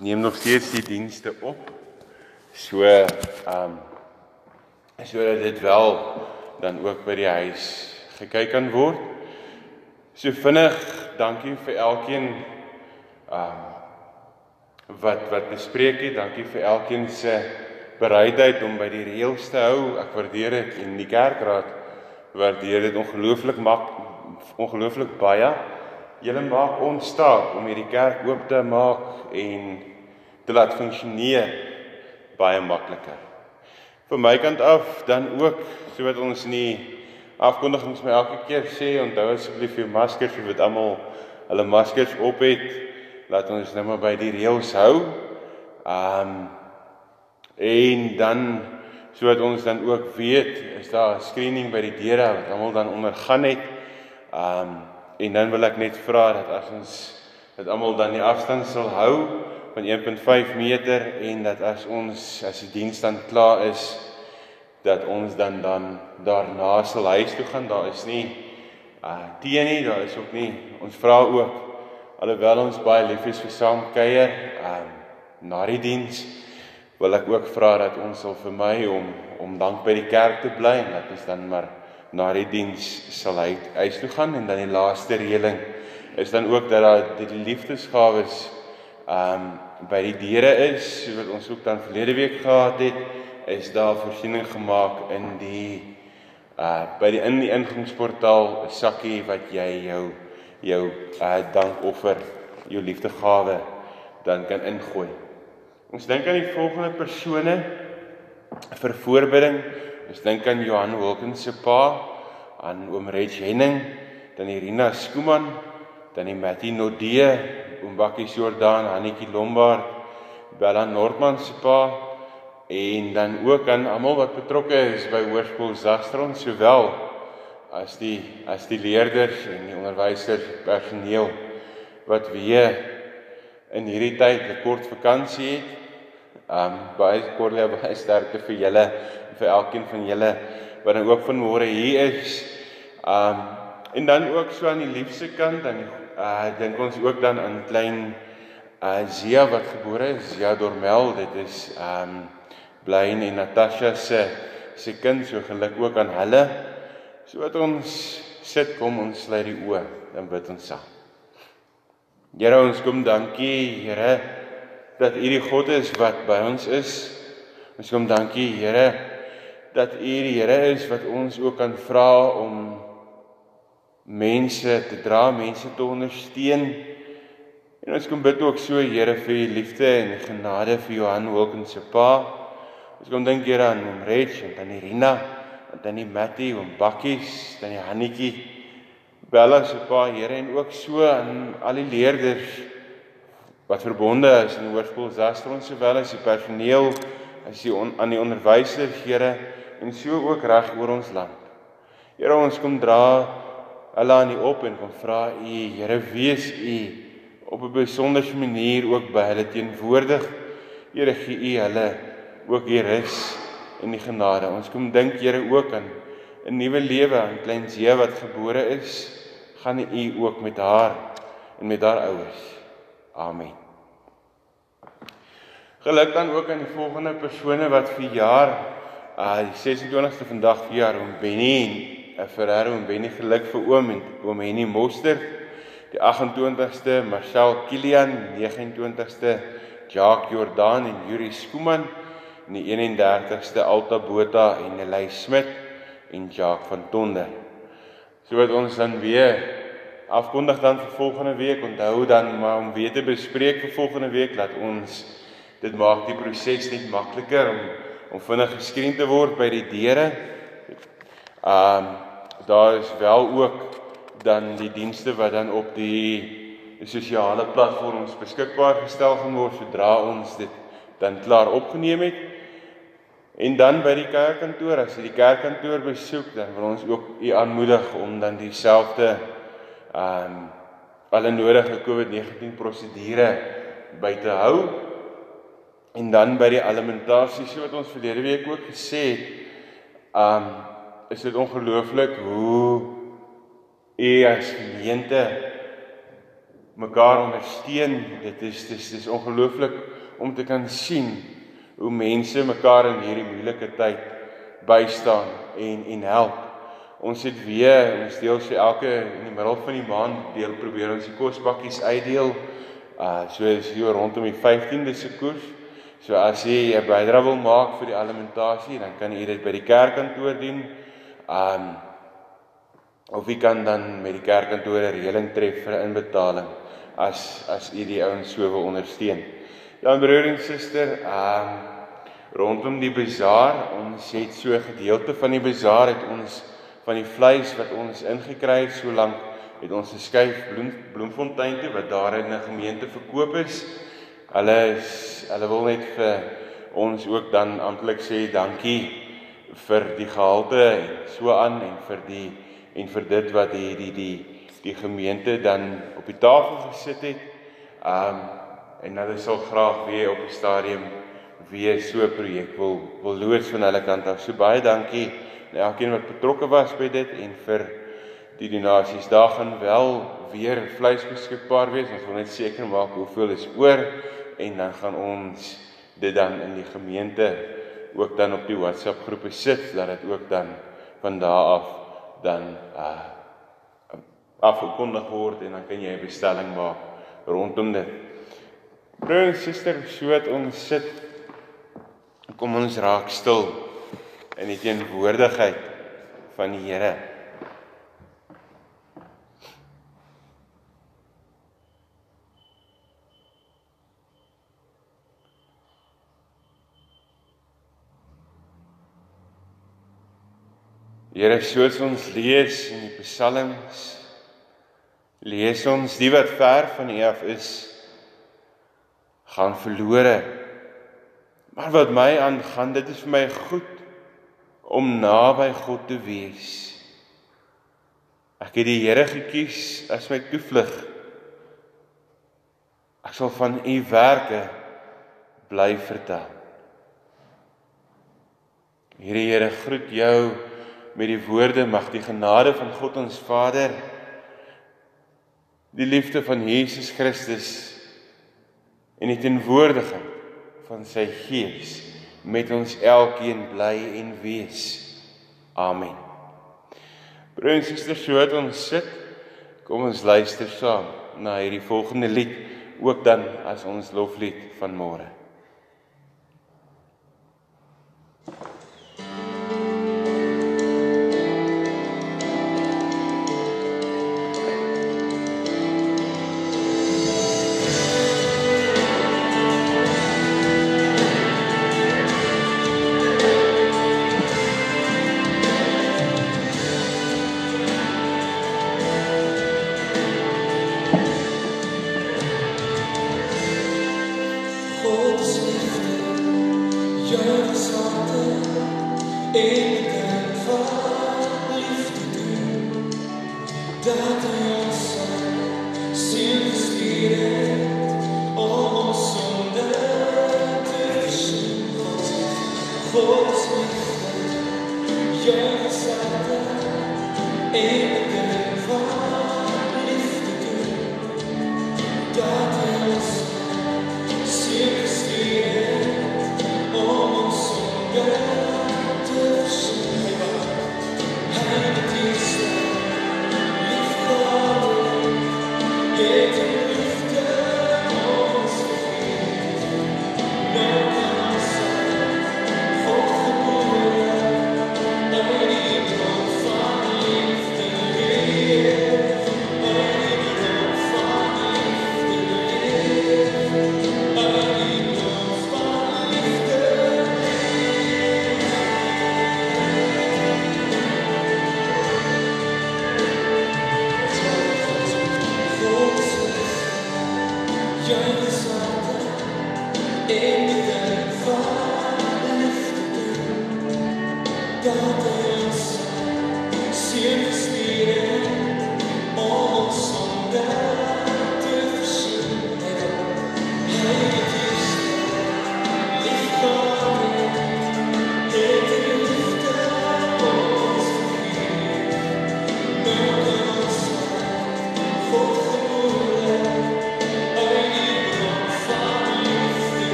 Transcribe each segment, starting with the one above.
neem nog steeds die dienste op. So ehm um, sodat dit wel dan ook by die huis gekyk kan word. So vinnig, dankie vir elkeen ehm um, wat wat bespreek het. Dankie vir elkeen se bereidheid om by die reëls te hou. Ek waardeer dit en die kerkraad waardeer dit ongelooflik mak ongelooflik baie. Julle maak ons staat om hierdie kerk oop te maak en te laat funksioneer baie makliker. Van my kant af dan ook soos ons in die afkondigings my elke keer sê, onthou asseblief jou maskers, jy weet almal hulle maskers op het. Laat ons nou maar by die reëls hou. Um en dan sodat ons dan ook weet is daar 'n screening by die deure wat almal dan ondergaan het. Um en dan wil ek net vra dat as ons dat almal dan die afstand sal hou van 1.5 meter en dat as ons as die diens dan klaar is dat ons dan dan daarna sal huis toe gaan. Daar is nie uh teen nie daar is ook nie. Ons vra ook alhoewel ons baie lief is vir saam kuier um na die diens wil ek ook vra dat ons sal vir my om om dank by die kerk te bly en dat ons dan maar na die diens sal hy huis toe gaan. En dan die laaste reëling is dan ook dat daar die liefdesgawes um, by die deure is, wat ons ook dan verlede week gehad het, is daar voorsiening gemaak in die uh by die in die ingangsportaal 'n sakkie wat jy jou jou uh dankoffer, jou liefdegawe dan kan ingooi. Ons dink aan die volgende persone vir voorbidding. Ons dink aan Johan Wilkins se pa, aan oom Reg Henning, dan Irina Skuman, dan die Mattie Nodee, oom Bakkie Jordan, Hannetjie Lombard, Bella Nordman se pa en dan ook aan almal wat betrokke is by Hoërskool Zastron sowel as die as die leerders en die onderwysers, personeel wat weer in hierdie tyd 'n kort vakansie het. Um baie kortlie baie sterkte vir julle en vir elkeen van julle wat dan ook vanmôre hier is. Um en dan ook so aan die liefste kant aan die uh dink ons ook dan aan klein uh Zia wat gebore is, Zia Dormel, dit is um Blaine en Natasha se se kind, so geluk ook aan hulle. So wat ons sit kom ons sluit die oë, dan bid ons saam. Here ons kom dankie Here dat U die God is wat by ons is. Ons kom dankie Here dat U die Here is wat ons ook kan vra om mense te dra, mense te ondersteun. En ons kom bid ook so Here vir u liefde en genade vir Johan Wilkins se pa. Ons kom dink Here aan hom Reg en dan Irina en dan die Mattie en Bakkies, dan die Hannetjie, Bella se pa Here en ook so aan al die leerders wat verbonde is in Hoërskool Zastron sowel as die personeel, as die on, aan die onderwysers Here en so ook reg oor ons land. Here ons kom dra hulle aan U op en kom vra U Here wees U op 'n besondere manier ook by hulle teenwoordig. Here gee U hulle ook hier rus en die genade. Ons kom dink Here ook aan 'n nuwe lewe aan klein Zee wat gebore is. Gaan U ook met haar en met haar ouers. Amen. Geluk dan ook aan die volgende persone wat vir jaar uh die 26ste vandag vir jaar om Benny 'n Ferrero en Benny geluk vir oom en oom Henny Moster. Die 28ste Marcel Kilian, 29ste Jacques Jordan en Yuri Skuman en die 31ste Alta Botha en Nelly Smit en Jacques van Tonde. So wat ons dan weer afkondig dan vir volgende week. Onthou dan maar om weer te bespreek vir volgende week dat ons dit maak die proses net makliker om om vinnig geskreen te word by die deure. Ehm um, daar is wel ook dan die dienste wat dan op die sosiale platforms beskikbaar gestel gaan word sodra ons dit dan klaar opgeneem het. En dan by die kerkkantoor, as jy die kerkkantoor besoek, dan wil ons ook u aanmoedig om dan dieselfde ehm um, alle nodige COVID-19 prosedure by te hou. En dan by die alimentasie, so wat ons verlede week ook gesê het, ehm um, is dit ongelooflik hoe u as gemeente mekaar ondersteun. Dit is dis dis ongelooflik om te kan sien hoe mense mekaar in hierdie moeilike tyd bystaan en en help. Ons het weer ons deel so elke in die middel van die maand deel probeer ons die kospakkies uitdeel. Uh so is hier rondom die 15de se koers. So as jy 'n bydrae wil maak vir die alimentasie, dan kan jy dit by die kerkkantoor doen. Um of jy kan dan met die kerkkantoor 'n reëling tref vir 'n inbetaling as as u die ouens so wil ondersteun. Ja broer en suster, um rondom die bazaar, ons het so 'n gedeelte van die bazaar het ons van die vleis wat ons ingekry het so lank het ons geskuif bloem bloemfontein toe wat daar in 'n gemeente verkoop is. Hulle is hulle wil net vir ons ook dan amptelik sê dankie vir die gehalte en so aan en vir die en vir dit wat die die die die gemeente dan op die tafel gesit het. Um en hulle sal graag weer op die stadium weer so 'n projek wil wil loods van hulle kant af. So baie dankie aan elkeen wat betrokke was by dit en vir die donasies. Daar gaan wel weer vleis beskikbaar wees. Ons wil net seker maak hoeveel is oor en dan gaan ons dit dan in die gemeente ook dan op die WhatsApp groepe sit dat dit ook dan van daar af dan uh afgekondig word en dan kan jy 'n bestelling maak rondom dit. Broer en suster, so wat ons sit kom ons raak stil in die teenwoordigheid van die Here. Here, soos ons lees in die psalms, lees ons die wat ver van U af is, gaan verlore. Maar wat my aangaan, dit is vir my goed om naby God te wees. Ek het die Here gekies as my toevlug. Ek sal van U werke bly vertel. Hierdie Here groet jou met die woorde mag die genade van God ons Vader die liefde van Jesus Christus en die teenwoordigheid van sy Gees met ons elkeen bly en wees. Amen. Broers en susters, so het ons sit. Kom ons luister saam na hierdie volgende lied ook dan as ons loflied van môre.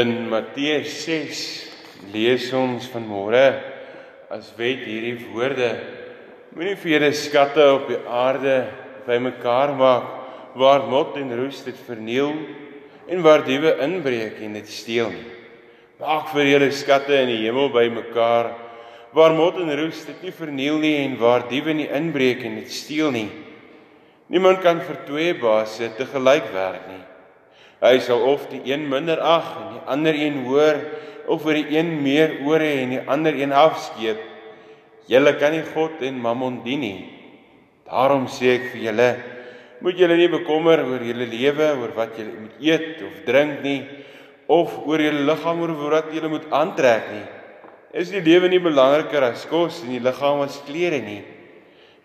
In Matteus 6 lees ons vanmôre as wet hierdie woorde: Moenie vir julle skatte op die aarde bymekaar maak waar mot en roes dit verniel en waar diewe inbreek en dit steel nie. Maak vir julle skatte in die hemel bymekaar waar mot en roes dit nie verniel nie en waar diewe nie inbreek en dit steel nie. Niemand kan vir twee baase te gelyk werk nie. Hy sal of die een minder ag en die ander een hoër of vir die een meer hê en die ander een afskeep. Julle kan nie God en Mammon dien nie. Daarom sê ek vir julle, moet julle nie bekommer oor julle lewe, oor wat julle moet eet of drink nie, of oor julle liggaam oor wat julle moet aantrek nie. Is die lewe nie belangriker as kos en die liggaam as klere nie?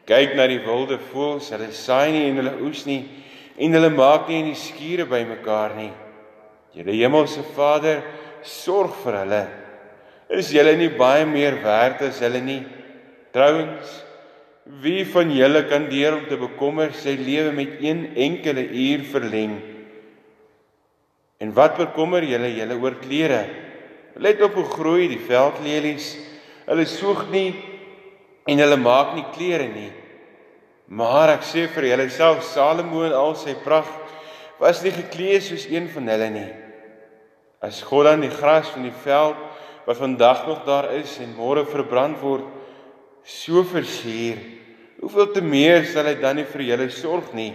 Kyk na die wilde voëls, hulle saai nie en hulle oes nie en hulle maak nie in die skure bymekaar nie. Julle hemelse Vader sorg vir hulle. Is julle nie baie meer werd as hulle nie? Trouwens, wie van julle kan deur om te bekommer sy lewe met een enkele uur verleng? En wat bekommer julle julle oor klere? Let op hoe groei die veldlelies. Hulle soeg nie en hulle maak nie klere nie. Maar ek sê vir julle self Salomo in al sy pragt was nie geklee soos een van hulle nie. As God dan die gras van die veld wat vandag nog daar is en môre verbrand word so versier, hoeveel te meer sal hy dan nie vir julle sorg nie,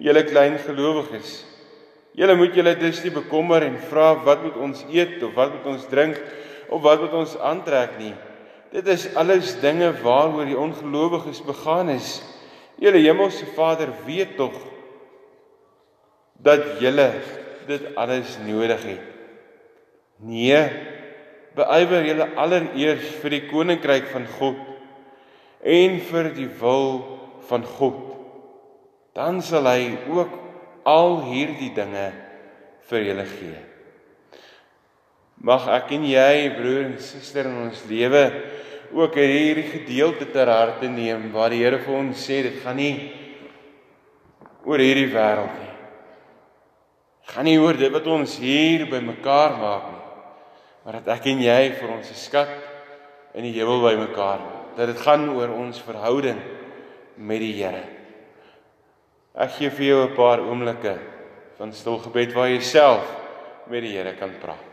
julle klein gelowiges. Julle moet julle dus nie bekommer en vra wat moet ons eet of wat moet ons drink of wat moet ons aantrek nie. Dit is alles dinge waaroor die ongelowiges begaan is. Julle hemelse Vader weet tog dat julle dit alles nodig het. Nee, beywer julle allereers vir die koninkryk van God en vir die wil van God. Dan sal hy ook al hierdie dinge vir julle gee. Mag ek en jy, broer en suster in ons lewe ook hierdie gedeelte ter harte neem waar die Here vir ons sê dit gaan nie oor hierdie wêreld nie. Gaan nie oor dit wat ons hier bymekaar maak nie. Maar dat ek en jy vir ons skat in die hemel bymekaar maak. Dat dit gaan oor ons verhouding met die Here. Ek gee vir jou 'n paar oomblikke van stil gebed waar jy self met die Here kan praat.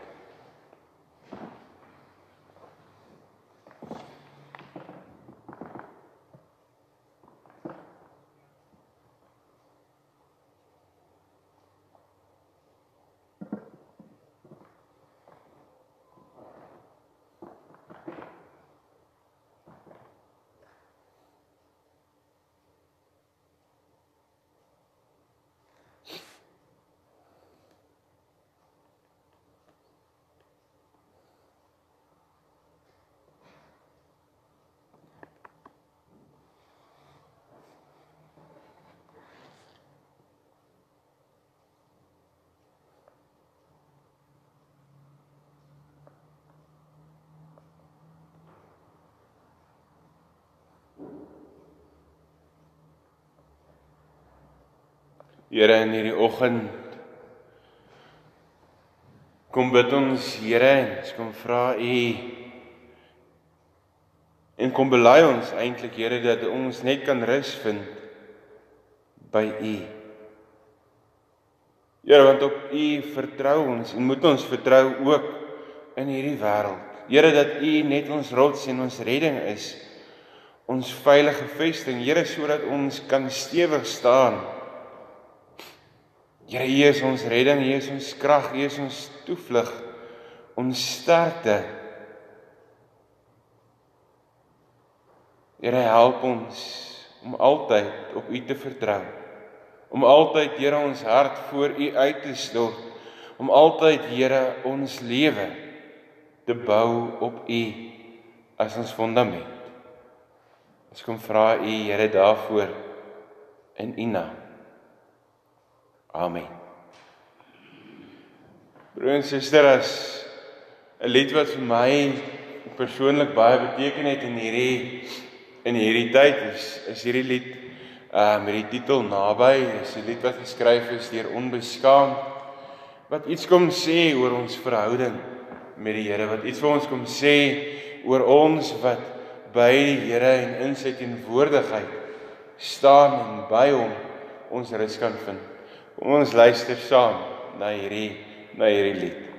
Here in hierdie oggend kom bid ons Here en ons kom vra U en kom bely ons eintlik Here dat ons net kan rus vind by U. Here want op U vertrou ons en moet ons vertrou ook in hierdie wêreld. Here dat U net ons rots en ons redding is. Ons veilige vesting, Here sodat ons kan stewig staan Here, U is ons redding, U is ons krag, U is ons toevlug, ons sterkte. Here, help ons om altyd op U te vertrou. Om altyd, Here, ons hart voor U uit te stort. Om altyd, Here, ons lewe te bou op U as ons fondament. Ons kom vra U, Here, daarvoor in U naam. Amen. Broer en suster, as 'n lied wat vir my persoonlik baie beteken het in hierdie in hierdie tyd is is hierdie lied uh met die titel Naby, is 'n lied wat geskryf is deur Onbeskaam wat iets kom sê oor ons verhouding met die Here, wat iets vir ons kom sê oor ons wat by die Here en in sy teenwoordigheid staan en by hom ons rus kan vind. Kom ons luister saam na hierdie na hierdie lied.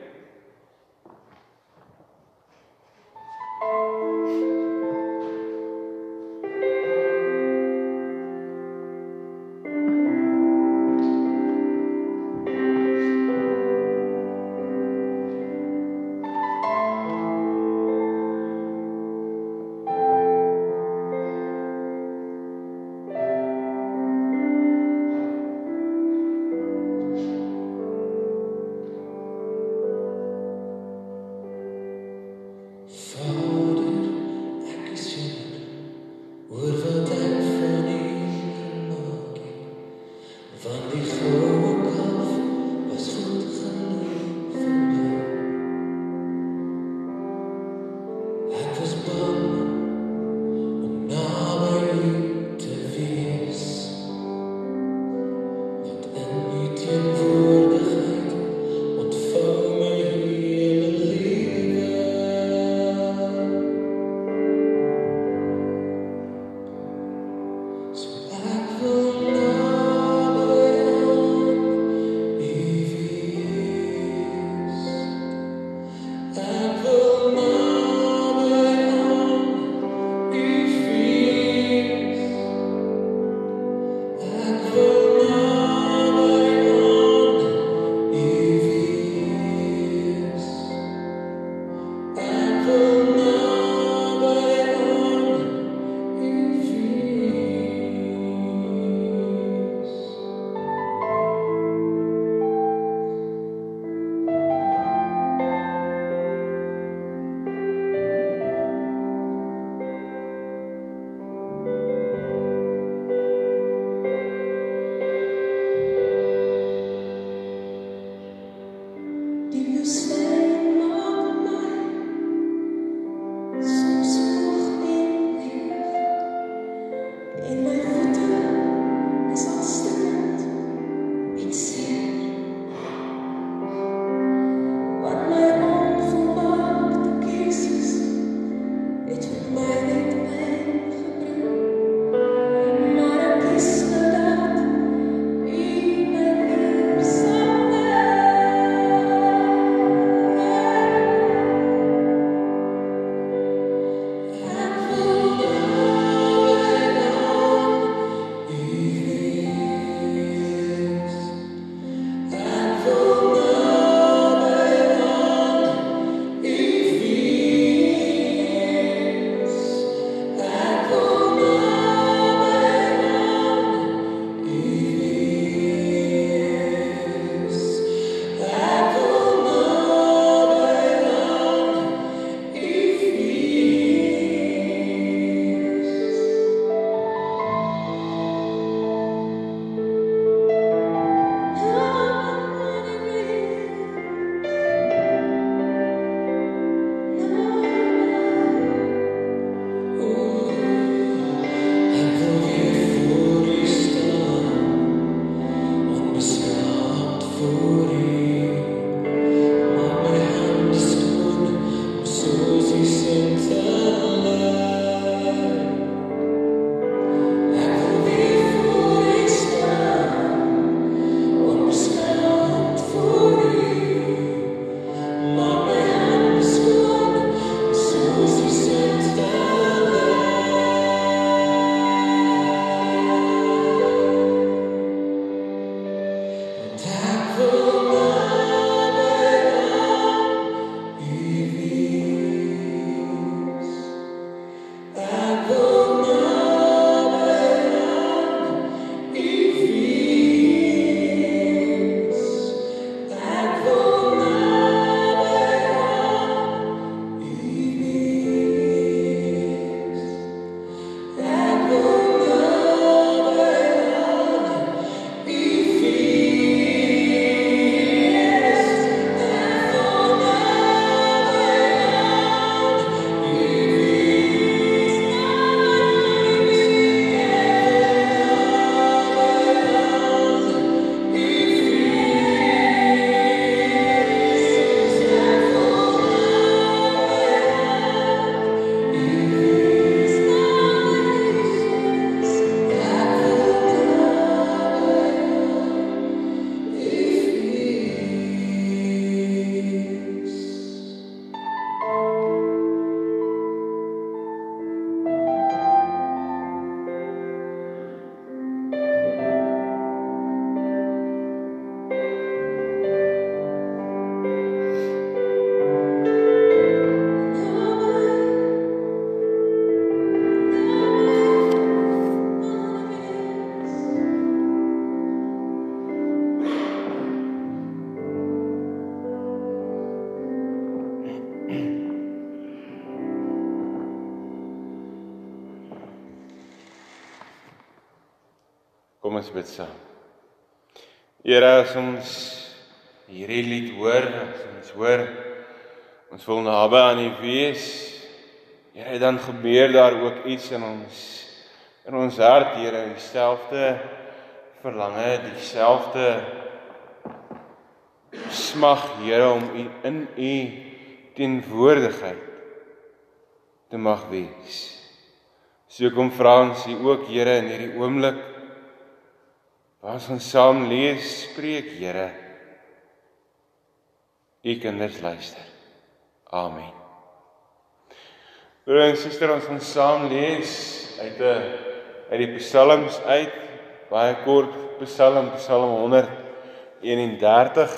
Bid saam. Here, as ons hierdie lied hoor, as ons hoor ons wil naby aan U wees. Here, dan gebeur daar ook iets in ons in ons hart, Here, dieselfde verlange, dieselfde smag, Here, om U in U teenwoordigheid te mag wees. So kom vra ons U ook Here in hierdie oomblik waar ons saam lees, spreek Here. U kinders luister. Amen. Broer en suster, ons gaan saam lees uit 'n uit die psalms uit, baie kort psalm, Psalm 131.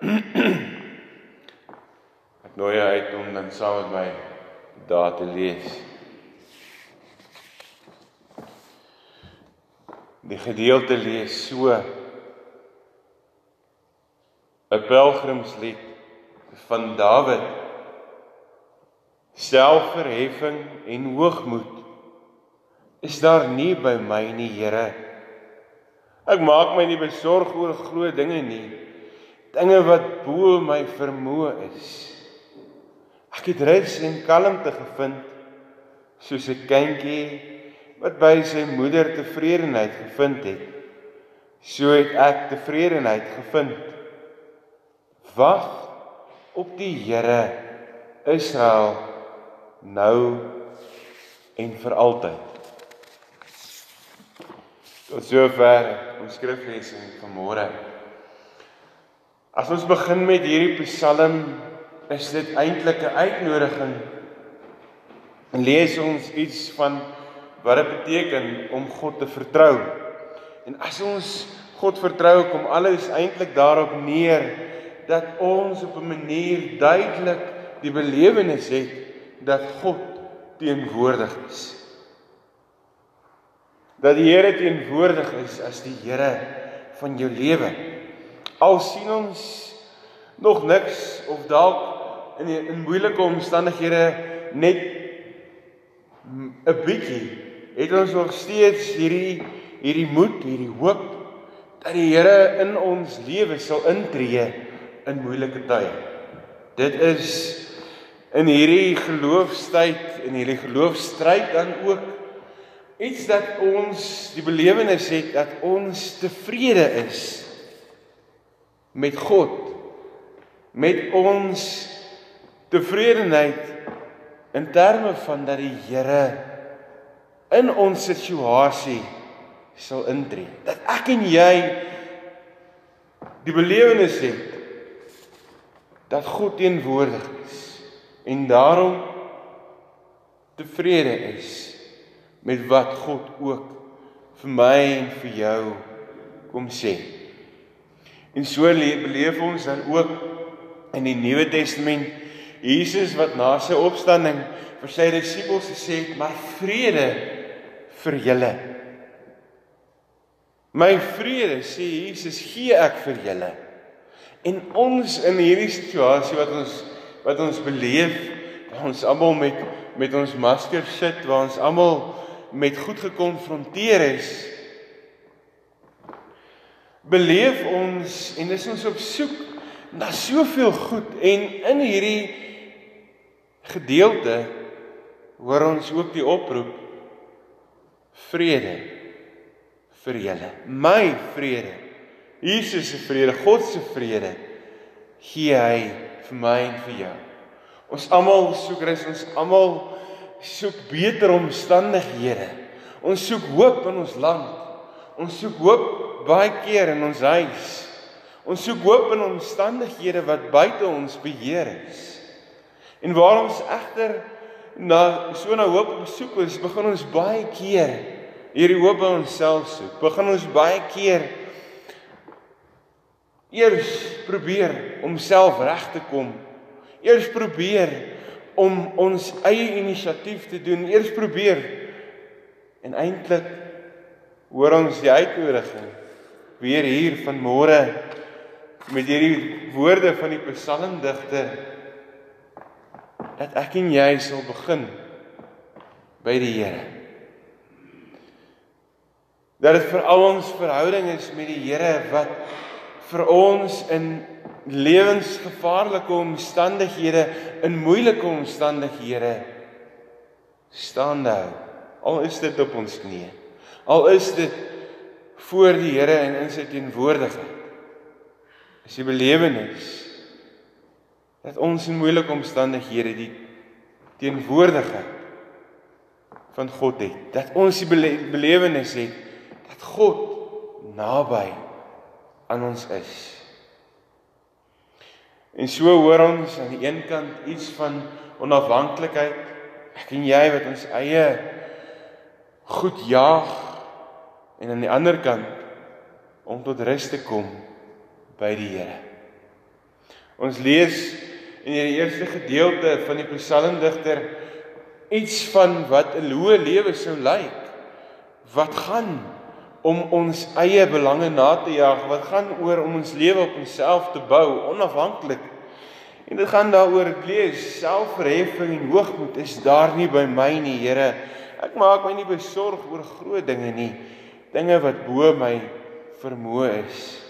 Ek nooi jou uit om dan saam met my daar te lees. Die gedeelte lees so: 'n pelgrimslied van Dawid. Selfverheffing en hoogmoed is daar nie by my nie, Here. Ek maak my nie besorg oor groot dinge nie, dinge wat bo my vermoë is. Ek het rus en kalmte gevind soos 'n kindjie wat by sy moeder tevredenheid gevind het. So het ek tevredenheid gevind. Wag op die Here Israel nou en vir altyd. Tot sover ons skriflesing van môre. As ons begin met hierdie Psalm, is dit eintlik 'n uitnodiging. En lees ons iets van wat dit beteken om God te vertrou. En as ons God vertrou, kom alles eintlik daarop neer dat ons op 'n manier duidelik die belewenis het dat God teenwoordig is. Dat die Here teenwoordig is as die Here van jou lewe. Al sien ons nog niks of dalk in in moeilike omstandighede net 'n bietjie het ons nog steeds hierdie hierdie moed, hierdie hoop dat die Here in ons lewe sal intree in moeilike tye. Dit is in hierdie geloofstyd en hierdie geloofstryd dan ook iets dat ons die belewenis het dat ons tevrede is met God met ons tevredenheid in terme van dat die Here in ons situasie sal intree. Dat ek en jy die belewenis het dat God teenwoordig is en daarom tevrede is met wat God ook vir my en vir jou kom sê. En so beleef ons dan ook in die Nuwe Testament Jesus wat na sy opstanding vir sy disippels gesê het: "Maar vrede vir julle. My vrede sê Jesus gee ek vir julle. En ons in hierdie situasie wat ons wat ons beleef, waar ons almal met met ons masker sit, waar ons almal met goed gekonfronteer is, beleef ons en is ons op soek na soveel goed en in hierdie gedeelte hoor ons ook die oproep vrede vir julle. My vrede. Jesus se vrede, God se vrede gee hy vir my en vir jou. Ons almal soek rus, ons almal soek beter omstandighede. Ons soek hoop in ons land. Ons soek hoop baie keer in ons huis. Ons soek hoop in omstandighede wat buite ons beheer is. En waar ons egter na so na hoop soek ons begin ons baie keer hierdie hoop by onsself soek. Begin ons baie keer eers probeer om self reg te kom. Eers probeer om ons eie inisiatief te doen. Eers probeer en eintlik hoor ons die uitnodiging weer hier van môre met hierdie woorde van die psalmdigter dat ek en jy sal begin by die Here. Dat dit vir al ons verhouding is met die Here wat vir ons in lewensgevaarlike omstandighede, in moeilike omstandighede staande hou. Al is dit op ons knieë. Al is dit voor die Here en in sy teenwoordigheid. Is die belewenis dat ons in moeilike omstandighede die teenwoordigheid van God het. Dat ons die belewenis het dat God naby aan ons is. En so hoor ons aan die een kant iets van onafhanklikheid. Ek en jy wat ons eie goed jaag en aan die ander kant om tot rus te kom by die Here. Ons lees in die eerste gedeelte van die psalmdigter iets van wat 'n hoë lewe sou lyk. Wat gaan om ons eie belange na te jaag, wat gaan oor om ons lewe op onsself te bou, onafhanklik. En dit gaan daaroor lees selfverheffing en hoogmoed is daar nie by my nie, Here. Ek maak my nie besorg oor groot dinge nie, dinge wat bo my vermoë is.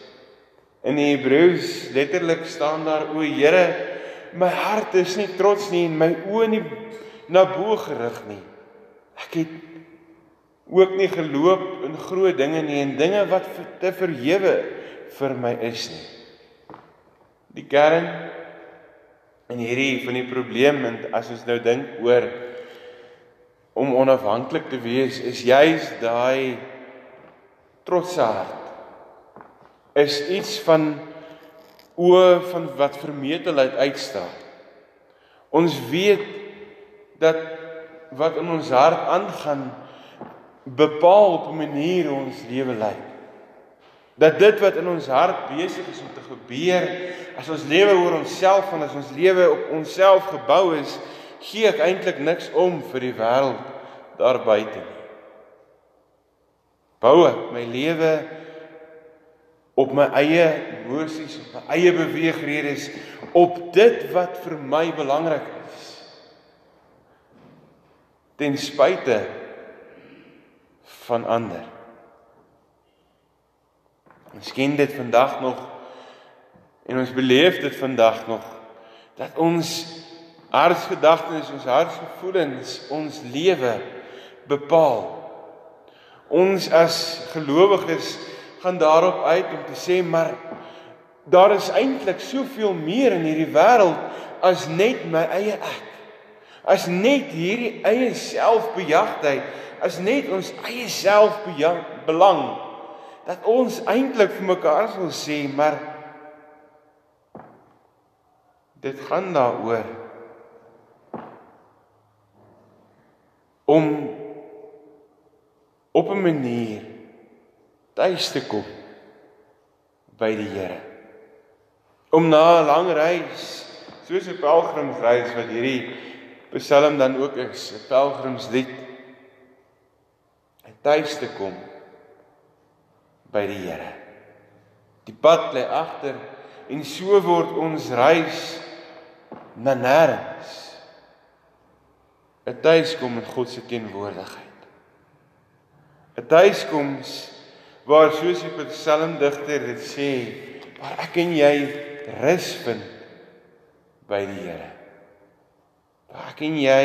In die Hebreëus letterlik staan daar o Here, my hart is nie trots nie en my oë nie na bo gerig nie. Ek het ook nie geloop in groot dinge nie en dinge wat te verhewe vir my is nie. Die kern in hierdie van die probleem en as ons nou dink oor om onafhanklik te wees is juis daai trotse hart is iets van oë van wat vermetelheid uitstaan. Ons weet dat wat in ons hart aangaan bepaal op 'n manier hoe ons lewe lyk. Dat dit wat in ons hart besig is om te gebeur, as ons lewe oor onsself en as ons lewe op onsself gebou is, gee ek eintlik niks om vir die wêreld daar buite nie. Bou ek my lewe op my eie emosies, op my eie beweegredes, op dit wat vir my belangrik is. Ten spyte van ander. Ons ken dit vandag nog en ons beleef dit vandag nog dat ons hartsgedagtes, ons hartsgevoelens ons lewe bepaal. Ons as gelowiges gaan daarop uit om te sê maar daar is eintlik soveel meer in hierdie wêreld as net my eie ek. As net hierdie eie selfbejagtheid is net ons eie selfbelang dat ons eintlik vir mekaar wil sê maar dit gaan daaroor om op 'n manier tuis te kom by die Here om na 'n lang reis soos 'n pelgrimsreis wat hierdie Psalm dan ook is 'n pelgrimslied tuis te kom by die Here. Die pad lê agter en so word ons reis na nêrens. 'n Tuiskom in God se teenwoordigheid. 'n Tuiskoms waar soos die psalmdigter dit sê, waar ek en jy rus vind by die Here. Waar ek en jy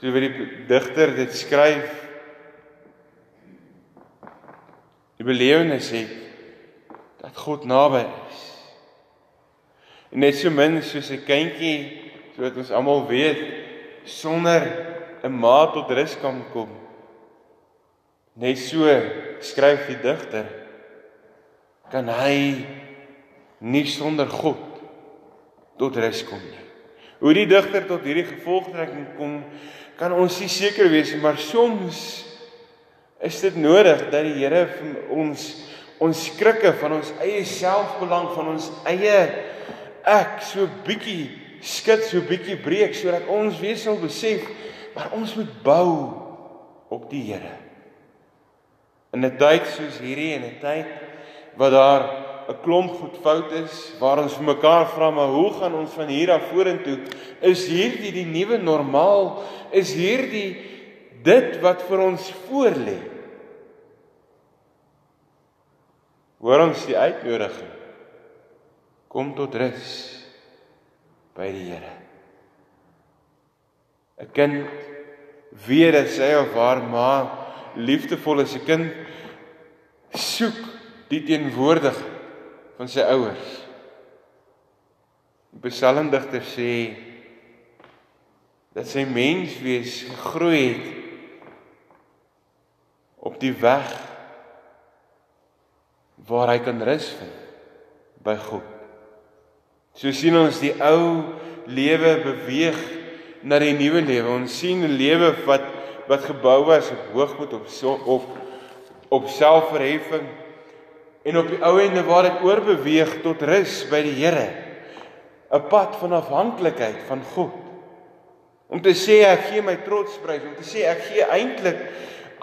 so wie die digter dit skryf die belewenis het dat God naby is. En net so min soos 'n kindjie, soos ons almal weet, sonder 'n ma tot rus kan kom. Net so skryf die digter kan hy nie sonder God tot rus kom nie. Hoe die digter tot hierdie gevolgtrekking kom, kan ons nie seker wees nie, maar soms is dit nodig dat die Here vir ons ons skrikke van ons eie selfbelang van ons eie ek so bietjie skud so bietjie breek sodat ons weer sal besef maar ons moet bou op die Here. In 'n tyd soos hierdie en 'n tyd wat daar 'n klomp goed fout is waar ons vir mekaar vra maar hoe gaan ons van hier af vorentoe is hierdie die nuwe normaal is hierdie dit wat vir ons voorlê Hoor ons die uitnodiging. Kom tot rus by die Here. 'n Kind weet dat sy of haar ma liefdevol is. 'n Kind soek die teenwoordigheid van sy ouers. Die psalmdigter sê dat sy menswees gegroei het op die weg waar hy kan rus vind by God. So sien ons die ou lewe beweeg na die nuwe lewe. Ons sien 'n lewe wat wat gebou was op hoogmoed op so, op op selfverheffing en op die ou ende waar dit oorbeweeg tot rus by die Here. 'n Pad van afhanklikheid van God. Om te sê ek gee my trots prys, om te sê ek gee eintlik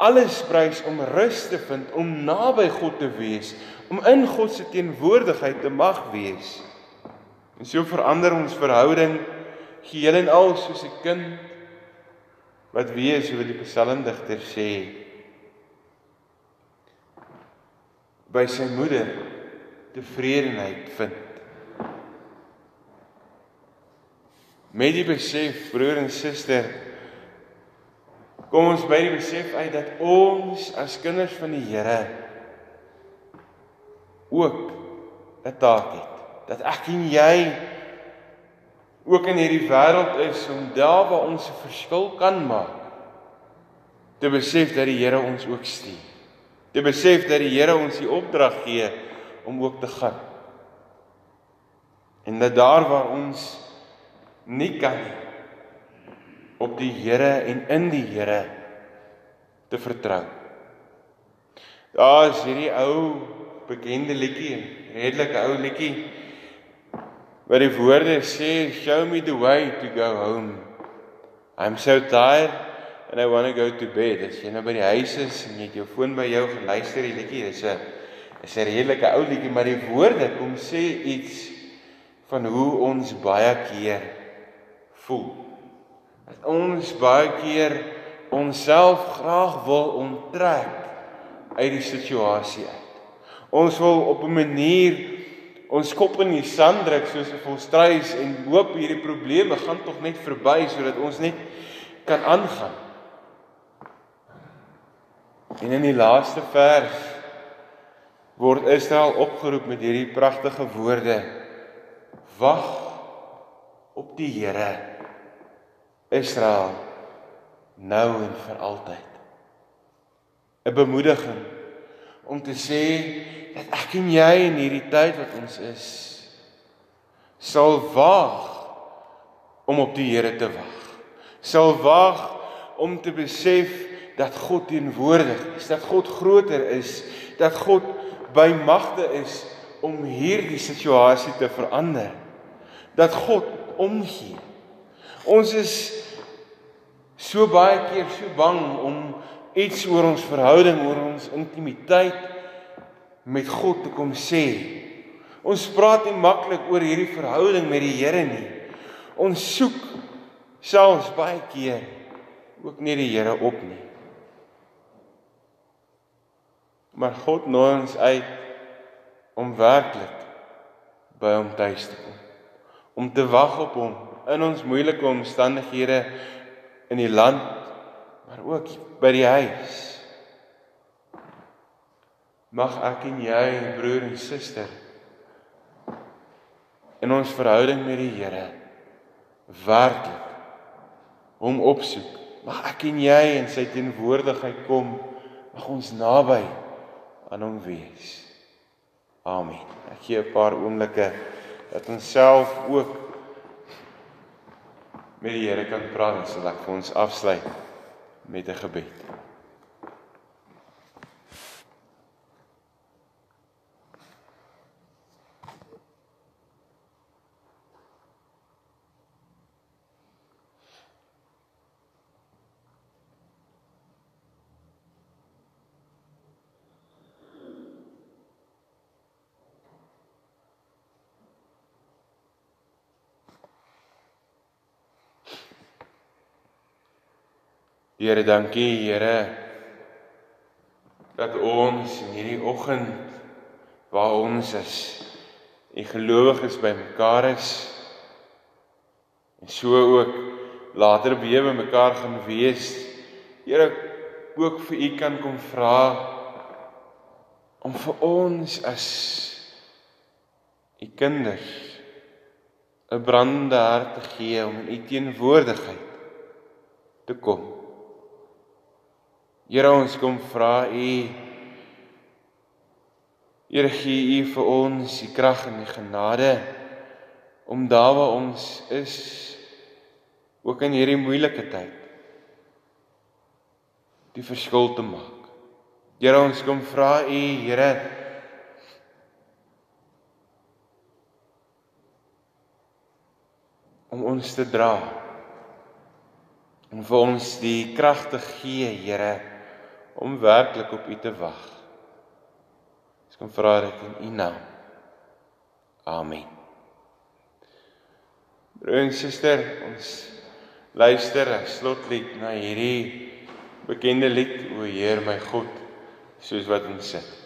alles prys om rus te vind, om naby God te wees, om in God se teenwoordigheid te mag wees. En so verander ons verhouding geheel en al soos 'n kind wat weet wat die psalmdigter sê by sy moeder tevredenheid vind. Met die besef broer en suster kom ons by die besef uit dat ons as kinders van die Here ook 'n taak het. Dat ek en jy ook in hierdie wêreld is om daar waar ons 'n verskil kan maak te besef dat die Here ons ook stuur. Te besef dat die Here ons die opdrag gee om ook te gaan. En dat daar waar ons nie kan nie op die Here en in die Here te vertrou. Daar is hierdie ou bekende liedjie, redelike ou liedjie wat die woorde sê show me the way to go home. I'm so tired and I want to go to bed. As jy nou by die huis is en jy het jou foon by jou geluister die liedjie, dis 'n is 'n redelike ou liedjie, maar die woorde kom sê iets van hoe ons baie keer voel. Dat ons baie keer onsself graag wil onttrek uit die situasie uit. Ons wil op 'n manier ons kop in die sand druk soos 'n volstruis en hoop hierdie probleme gaan tog net verby sodat ons net kan aangaan. En in die laaste vers word Israel opgeroep met hierdie pragtige woorde: Wag op die Here Israel nou en vir altyd. 'n Bemoediging om te sê dat ek en jy in hierdie tyd wat ons is sal wag om op die Here te wag. Sal wag om te besef dat God teenwoordig is, dat God groter is, dat God by magte is om hierdie situasie te verander. Dat God omgee. Ons is so baie keer so bang om iets oor ons verhouding, oor ons intimiteit met God te kom sê. Ons praat nie maklik oor hierdie verhouding met die Here nie. Ons soek selfs baie keer ook nie die Here op nie. Maar God nooi ons uit om werklik by hom tuis te kom. Om te wag op hom in ons moeilike omstandighede in die land maar ook by die huis. Mag ek en jy, broer en suster, in ons verhouding met die Here werklik hom opsoek. Mag ek en jy in sy teenwoordigheid kom, mag ons naby aan hom wees. Amen. Ek gee 'n paar oomblikke dat ons self ook met die Here kan praat en sal ek vir ons afsluit met 'n gebed. Here, dankie Here dat ons in hierdie oggend waar ons as die gelowiges bymekaar is en so ook later weer by mekaar gaan wees. Here ook vir u kan kom vra om vir ons as u kinders 'n brandende hart te gee om in u teenwoordigheid te kom. Here ons kom vra u Here gee u vir ons die krag en die genade om daar waar ons is ook in hierdie moeilike tyd die verskil te maak. Here ons kom vra u Here om ons te dra en vir ons die krag te gee Here om werklik op U te wag. Ek kom vra dit in U naam. Amen. Broer en suster, ons luister as slotlied na hierdie bekende lied o Heer my God, soos wat ons sit.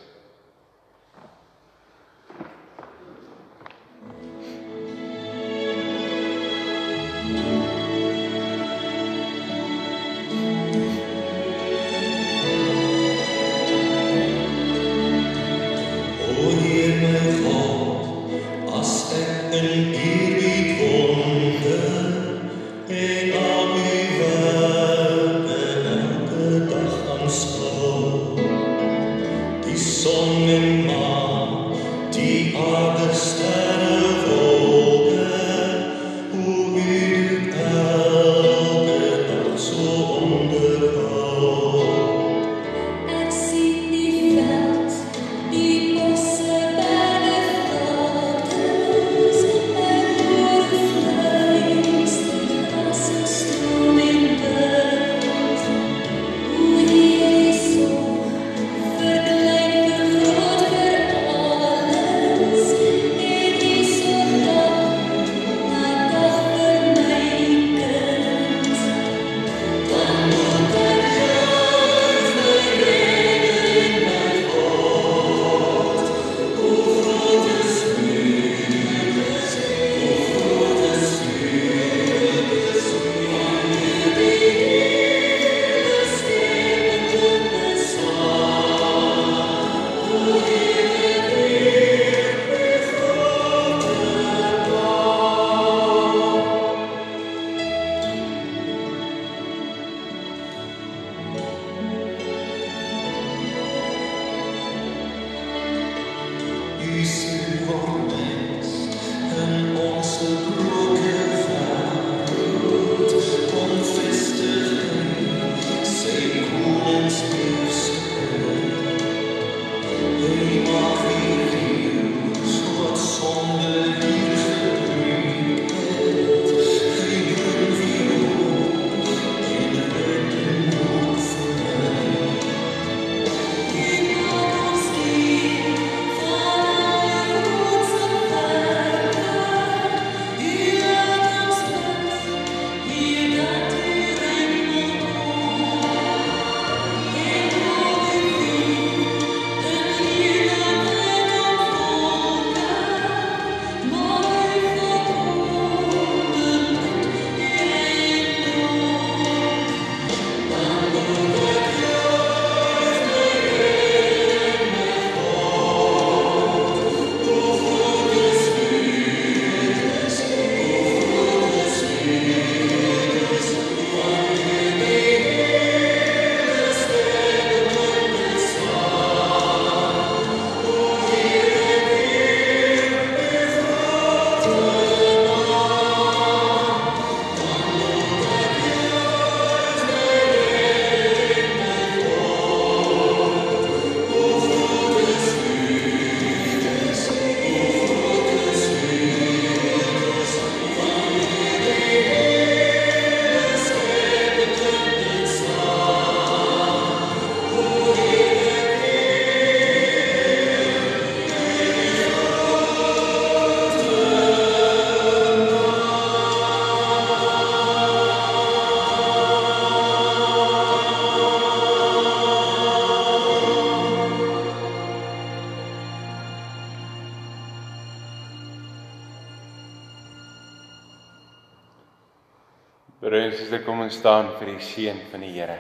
Kom ons staan vir die seën van die Here.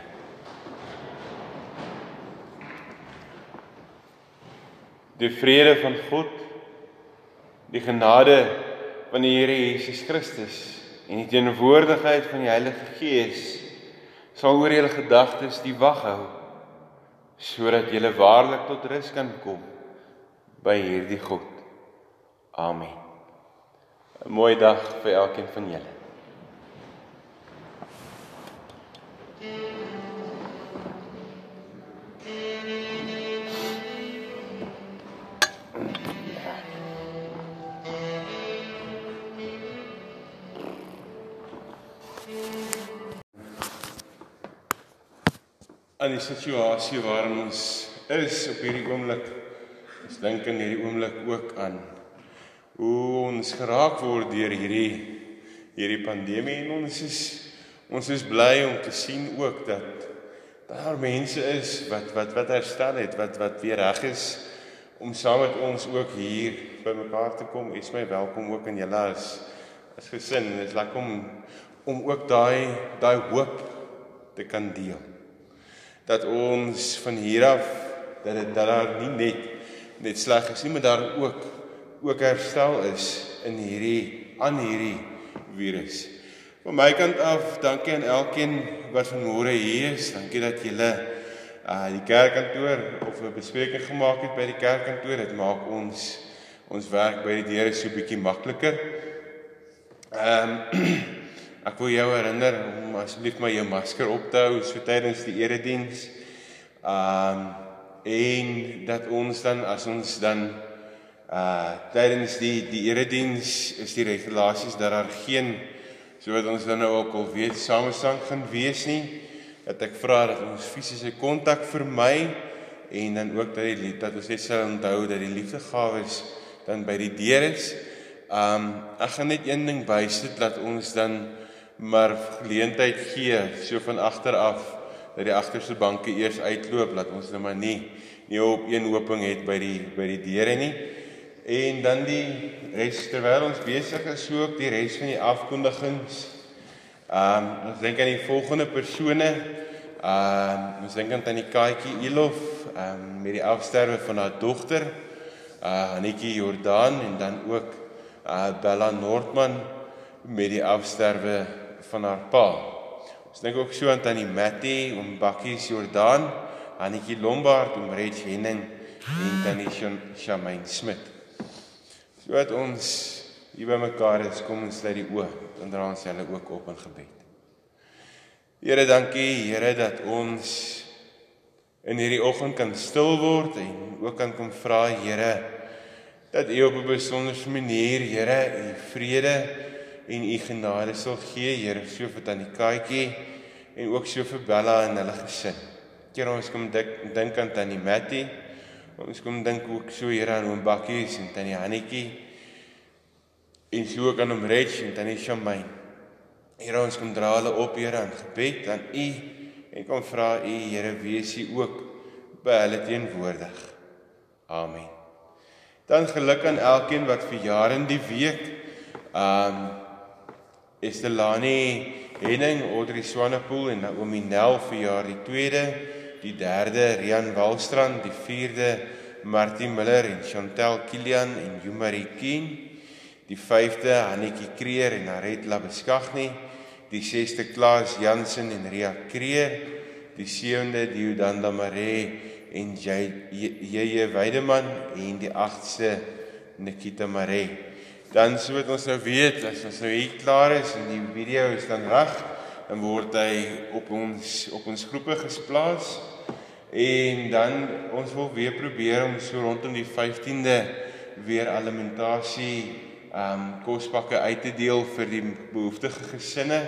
Die vrede van God, die genade van die Here Jesus Christus en die teenwoordigheid van die Heilige Gees sal oor julle gedagtes die wag hou sodat julle waarlik tot rus kan kom by hierdie God. Amen. 'n Mooi dag vir elkeen van julle. Aan die situasie waarin ons is op hierdie oomblik. Ons dink in hierdie oomblik ook aan hoe ons geraak word deur hierdie hierdie pandemie en ons is ons is bly om te sien ook dat daar mense is wat wat wat herstel het, wat wat weer reg is om saam met ons ook hier bymekaar te kom. Is my welkom ook in julle as as gesin. Dit is lekker om om ook daai daai hoop te kan deel dat ons van hier af dat dit dat daar nie net net sleg is nie, maar daar ook ook herstel is in hierdie aan hierdie virus. Van my kant af, dankie aan elkeen wat vanmôre hier is. Dankie dat julle uh die kerkkantoor of 'n bespreking gemaak het by die kerkkantoor. Dit maak ons ons werk by die deure so bietjie makliker. Ehm um, Ek wil jou herinner om asseblief maar jou masker op te hou so tydens die erediens. Um en dat ons dan as ons dan uh tydens die die erediens is die regulasies dat daar geen sodat ons dan nou ook al weet samesang gaan wees nie. Dat ek vra dat ons fisiese kontak vermy en dan ook dat die dat ons net sal onthou dat die liefdegawes dan by die deur is. Um ek gaan net een ding bysit dat ons dan maar geleentheid gee so van agter af dat die agterste banke eers uitloop laat ons nou maar nie nie op een hoping het by die by die deure nie. En dan die res terwyl ons besig is so ook die res van die afkondigings ehm um, ons dink aan die volgende persone ehm um, ons dink aan tannie Kaatjie Elof ehm um, met die afsterwe van haar dogter uh Anetjie Jordan en dan ook uh Bella Noordman met die afsterwe van haar pa. Ons dink ook so aan tannie Mattie, oom Bakkies Jordan, Annetjie Lombard, oom Reg Henning en tannie Shamaine Smit. So dat ons hier by mekaar is, kom ons sluit die oë en dra ons hulle ook op in gebed. Here, dankie Here dat ons in hierdie oggend kan stil word en ook kan kom vra Here dat U op 'n besondere manier Here U vrede en u genade sal gee, Here, so vir tannie Katjie en ook so vir Bella en hulle gesin. Here, ons kom dink dink aan tannie Mattie. Ons kom dink ook so Here aan oom Bakkie en tannie Hannetjie. En so ook aan oom Reg en tannie Shamaine. Here, ons kom dra hulle op, Here, aan gebed aan u en kom vra u, Here, wees u ook by hulle teenwoordig. Amen. Dan geluk aan elkeen wat vir jare in die week um Estelani Henning, Audrey Swanepoel en Naomi Nel vir jaar die tweede, die derde Rian Walstrand, die vierde Martie Miller en Chantel Kilian en Jumari Keen, die vyfde Hanetjie Kreer en Aret Labeskagni, die sesde Klaas Jansen en Ria Kreer, die sewende Diodanda Mare en Jeje Weideman en die agste Nikita Mare. Dan so wat ons nou weet, as ons nou hier klaar is en die video is dan reg, dan word hy op ons op ons groepe gesplaas. En dan ons wil weer probeer om so rondom die 15de weer alimentasie um kospakke uit te deel vir die behoeftige gesinne.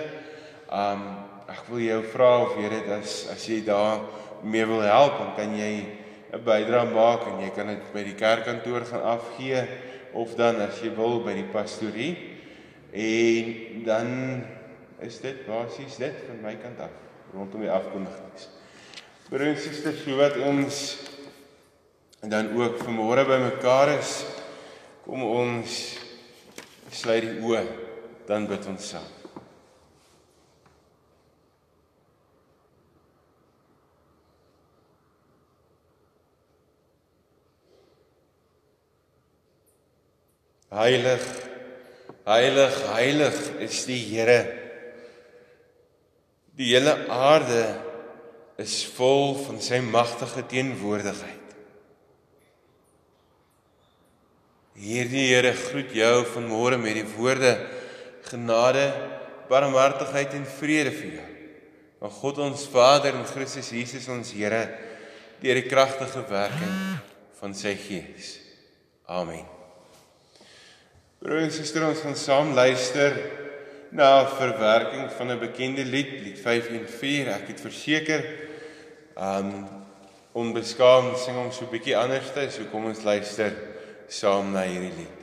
Um ek wil jou vra of jy dit as as jy daar mee wil help, dan kan jy 'n bydrae maak en jy kan dit by die kerkkantoor gaan afgee of dan as jy wil by die pastorie en dan is dit basies dit van my kant af rondom die afkondigings. Broers en susters, so wat ons dan ook vanmôre by mekaar is, kom ons sluit die oë, dan bid ons saam. Heilig, heilig, heilig is die Here. Die hele aarde is vol van sy magtige teenwoordigheid. Hierdie Here groet jou vanmôre met die woorde genade, barmhartigheid en vrede vir jou. Van God ons Vader en Christus Jesus ons Here deur die kragtige werking van sy Gees. Amen. Broer en suster, ons gaan saam luister na 'n verwerking van 'n bekende lied, lied 514. Ek het verseker um onbeskaamd sing hom so 'n bietjie anders, so kom ons luister saam na hierdie lied.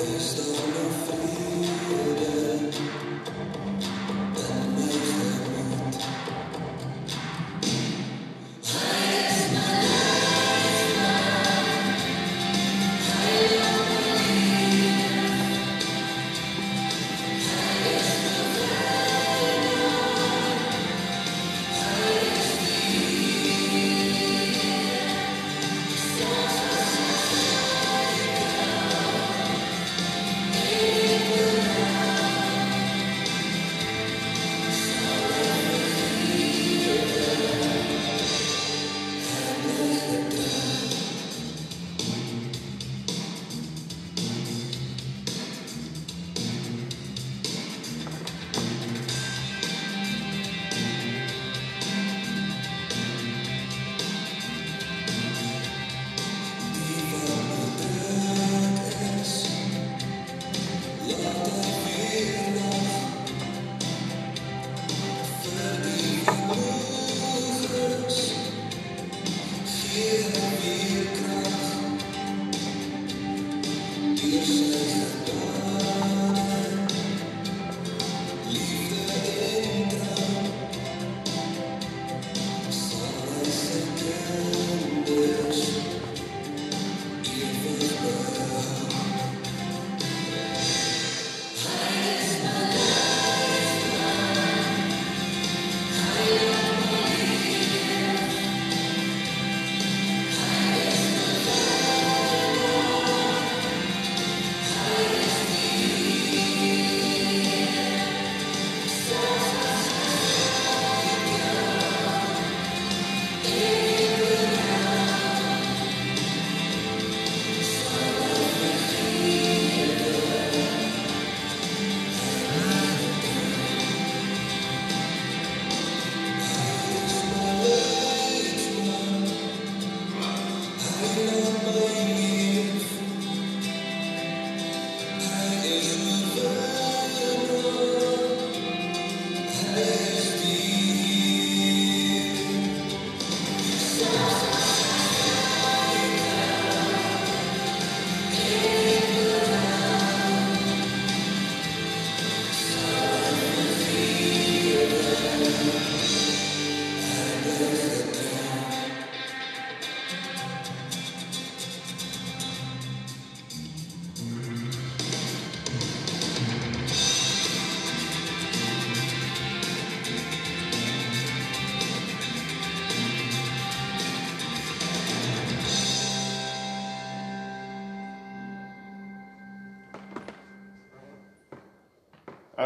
Esta una fría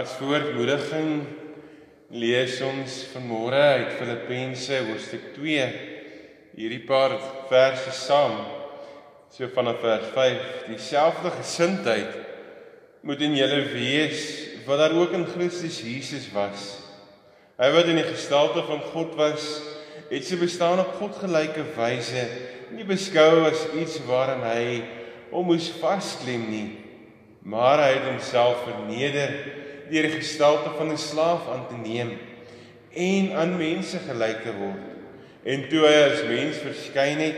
As voormoediging lees ons vanmôre uit Filippense hoofstuk 2 hierdie paar verse saam. So vanaf vers 5: Dieselfde gesindheid moet in julle wees wat daar ook in Christus Jesus was. Hy wat in die gestalte van God was, het sy bestaan op God gelyke wyse nie beskou as iets waaraan hy hom moes vasklem nie, maar hy het homself verneder deur die gestalte van 'n slaaf aan te neem en aan mense gelyk te word En toe hy as mens verskyn het,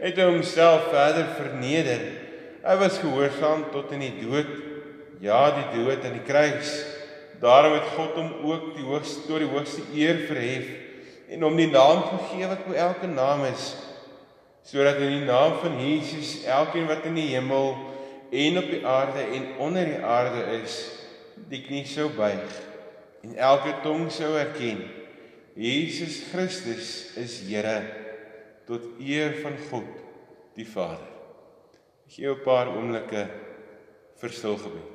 het hy homself verder verneder. Hy was gehoorsaam tot in die dood, ja, die dood aan die kruis. Daarom het God hom ook die hoogste tot die hoogste eer verhef en hom die naam gegee wat bo elke naam is, sodat in die naam van Jesus elkeen wat in die hemel en op die aarde en onder die aarde is, die knie sou buig en elke tong sou erken Jesus Christus is Here tot eer van God die Vader. Ek gee 'n paar oomblikke vir stil gebed.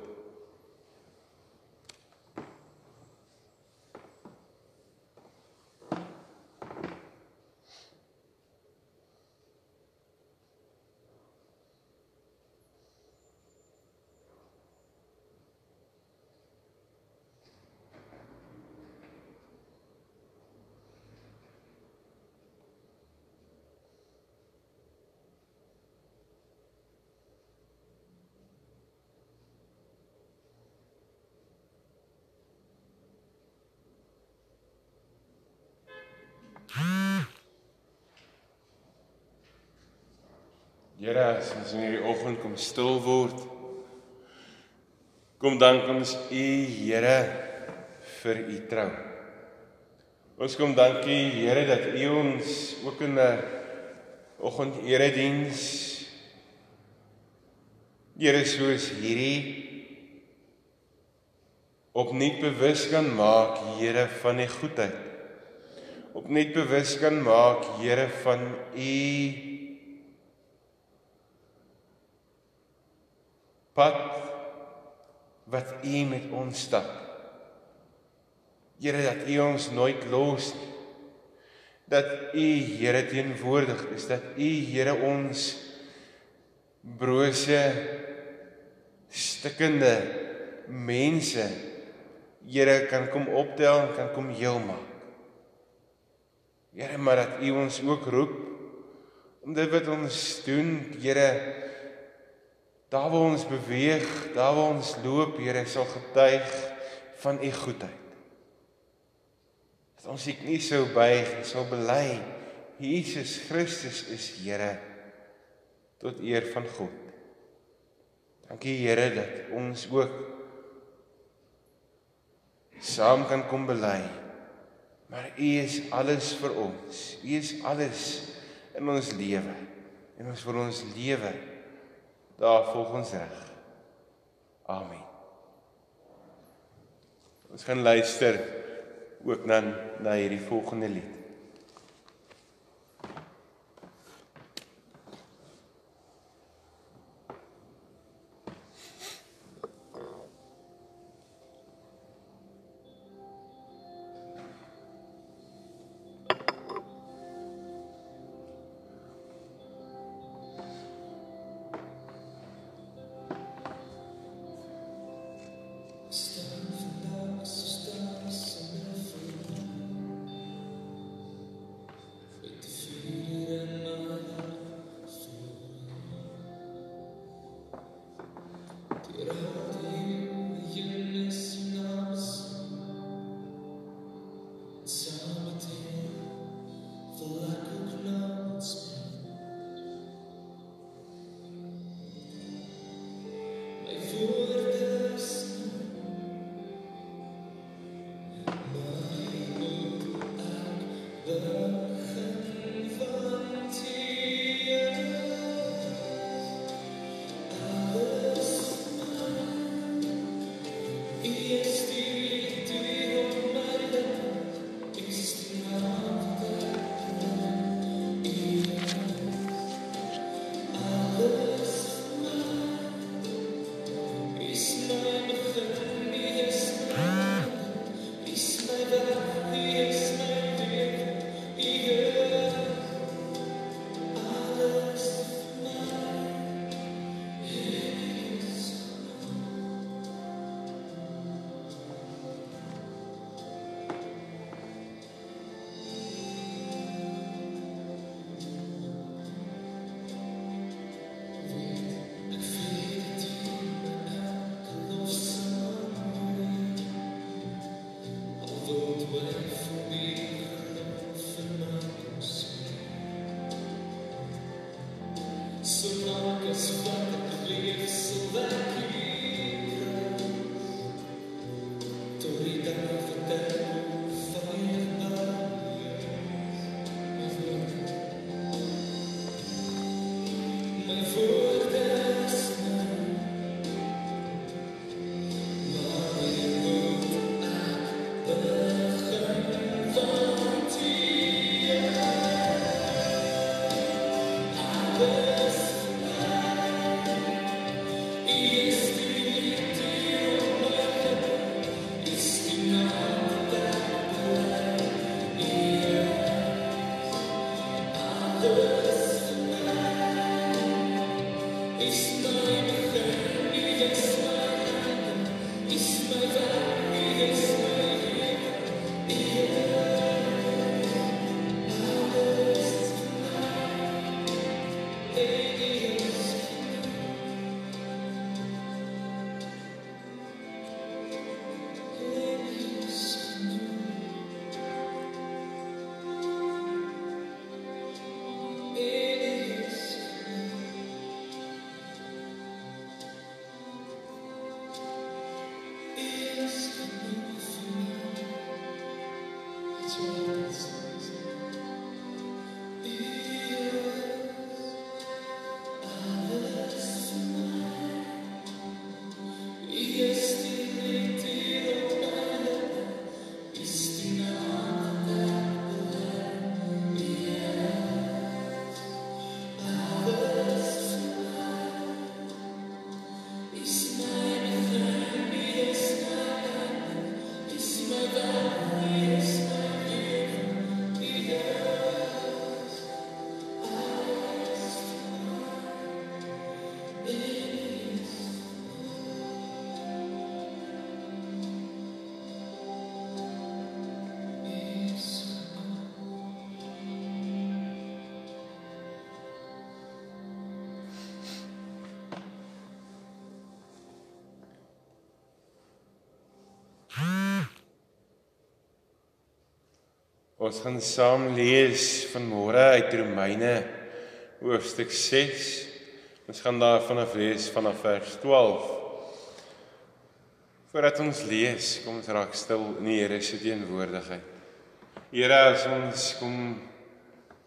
Here, as ons in hierdie oggend kom stil word, kom dank ons U, Here, vir U trou. Ons kom dankie, Here, dat U ons ook in 'n oggend erediens Here soos hierdie opnuut bewus kan maak, Here, van U goedheid. Opnuut bewus kan maak, Here, van U pad wat U met ons stap. Here dat U ons nooit los nie. Dat U Here teenwoordig is, dat U Here ons brose stikkende mense Here kan kom optel en kan kom heel maak. Here maar dat U ons ook roep om dit wat ons doen, Here Daar waar ons beweeg, daar waar ons loop, Here, sal getuig van u goedheid. Dat ons nie sou buig en sou bely Jesus Christus is Here tot eer van God. Dankie Here dat ons ook saam kan kom bely. Maar U is alles vir ons. U is alles in ons lewe. En ons vir ons lewe daar volgens reg. Amen. Ons gaan luister ook dan na hierdie volgende lied. So that Ons gaan saam lees vanmôre uit Romeine hoofstuk 6. Ons gaan daar vanaf lees vanaf vers 12. Voordat ons lees, kom ons raak stil in die Here se teenwoordigheid. Here, as ons kom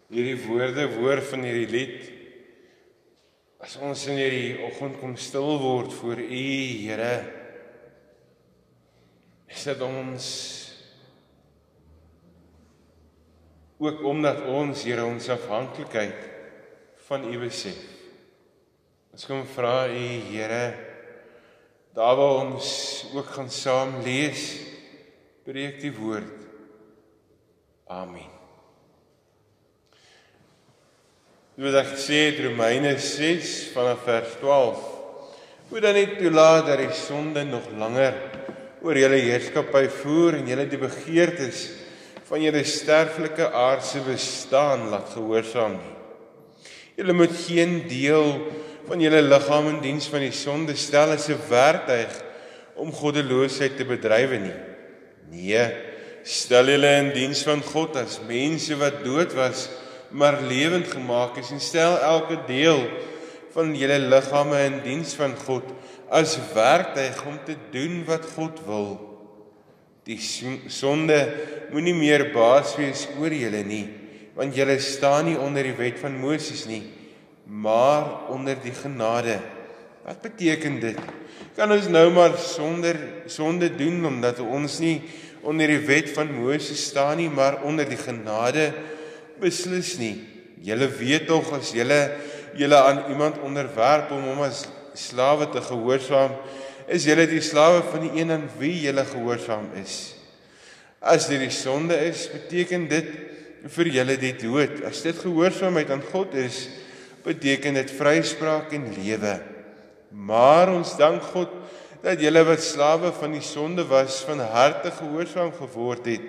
hierdie woorde hoor van hierdie lied, as ons in hierdie oggend kom stil word voor U, Here, is dit ons ook omdat ons Here ons afhanklikheid van U besef. Ons kom vra U Here daar waar ons ook gaan saam lees breek die woord. Amen. Word gesê in Romeine 6 vanaf vers 12. Moet dan nie toelaat dat die sonde nog langer oor julle heerskappy voer en julle die begeertes van julle sterflike aardse bestaan laat gehoorsaam nie. Julle moet geen deel van julle liggaam in diens van die sonde stel as 'n werktuig om goddeloosheid te bedrywe nie. Nee, stel julle in diens van God as mense wat dood was, maar lewend gemaak is en stel elke deel van julle liggame in diens van God as werktuig om te doen wat God wil. Die sonde moenie meer baas wees oor julle nie, want julle staan nie onder die wet van Moses nie, maar onder die genade. Wat beteken dit? Kan ons nou maar sonder sonde doen omdat ons nie onder die wet van Moses staan nie, maar onder die genade beslis nie. Julle weet tog as julle julle aan iemand onderwerp om hom as slawe te gehoorsaam, is julle die slawe van die een aan wie julle gehoorsaam is. As dit die sonde is, beteken dit vir julle die dood. As dit gehoorsaamheid aan God is, beteken dit vryspraak en lewe. Maar ons dank God dat julle wat slawe van die sonde was, van harte gehoorsaam geword het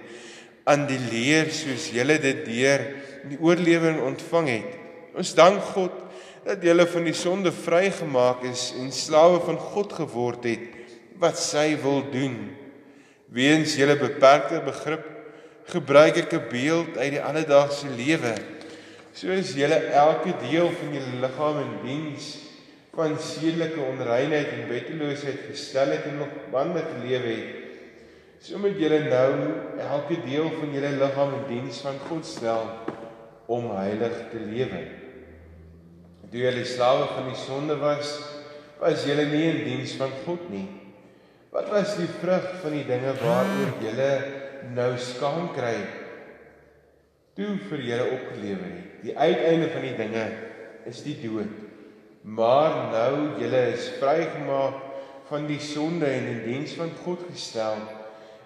aan die leer soos julle dit deur die oorlewing ontvang het. Ons dank God dat jy van die sonde vrygemaak is en slawe van God geword het wat sy wil doen. Weens julle beperkte begrip gebruik ek 'n beeld uit die alledaagse lewe. soos julle elke deel van julle liggaam in diens van sedelike onreinheid en wetteloosheid gestel het en op bande geleef het, so moet julle nou elke deel van julle liggaam in diens van God stel om heilig te lewe. Toe julle slawe van die sonde was, was julle nie in diens van God nie. Wat was die vrug van die dinge waaroor julle nou skaam kry? Toe vir julle opgelewer het. Die uiteinde van die dinge is die dood. Maar nou julle is vrygemaak van die sonde en in diens van God gestel.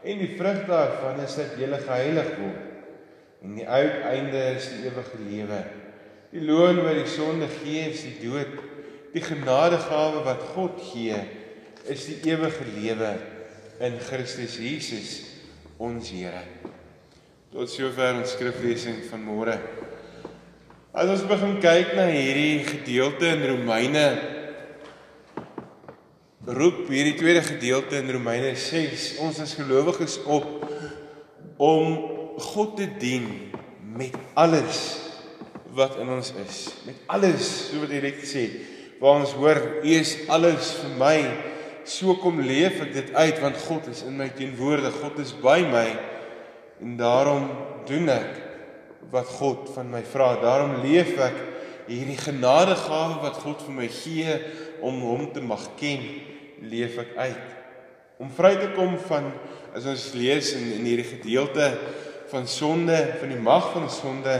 En die vrug daarvan is dat julle geheilig word. En die uiteinde is die ewige lewe. Die loon wat die sonde gee is die dood. Die genadegawe wat God gee is die ewige lewe in Christus Jesus ons Here. Tot sover ons skriflesing van môre. As ons begin kyk na hierdie gedeelte in Romeine roep hierdie tweede gedeelte in Romeine 6 ons as gelowiges op om God te dien met alles wat in ons is. Met alles, so wat hy net gesê, waar ons hoor, U is alles vir my. So kom leef ek dit uit want God is in my teenwoordig. God is by my en daarom doen ek wat God van my vra. Daarom leef ek hierdie genadegawe wat God vir my gee om hom te mag ken, leef ek uit. Om vry te kom van as ons lees in in hierdie gedeelte van sonde, van die mag van sonde,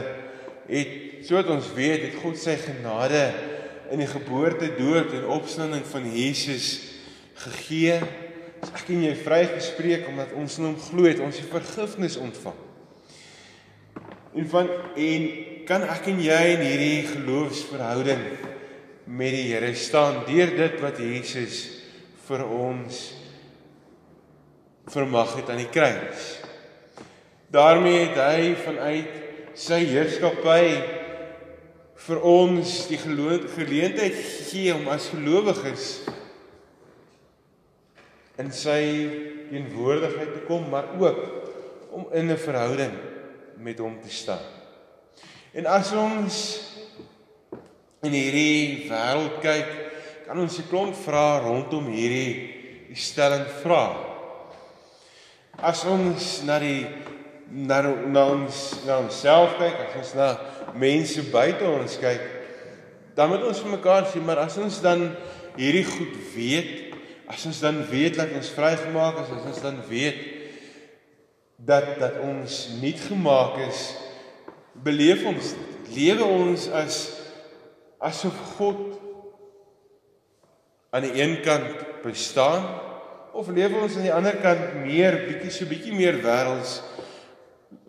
het sodat ons weet het God sy genade in die geboorte, dood en opstanding van Jesus gegee. So ek en jy vrygespreek omdat ons in hom glo het, ons die vergifnis ontvang. En van en kan ek en jy in hierdie geloofsverhouding met die Here staan deur dit wat Jesus vir ons vermag het aan die kruis. Daarmee het hy vanuit sy heerskappy vir ons die geleentheid gegee om as gelowiges in sy teenwoordigheid te kom, maar ook om in 'n verhouding met hom te staan. En as ons in hierdie wêreld kyk, kan ons 'n klomp vrae rondom hierdie die stelling vra. As ons na die na na ons na onsself kyk, as ons na mense buite ons kyk, dan moet ons vir mekaar sê, maar as ons dan hierdie goed weet, as ons dan weet dat ons vrygemaak is, as ons dan weet dat dat ons nuut gemaak is, beleef ons lewe ons as asof God aan die een kant bestaan of lewe ons aan die ander kant meer bietjie so bietjie meer wêrelds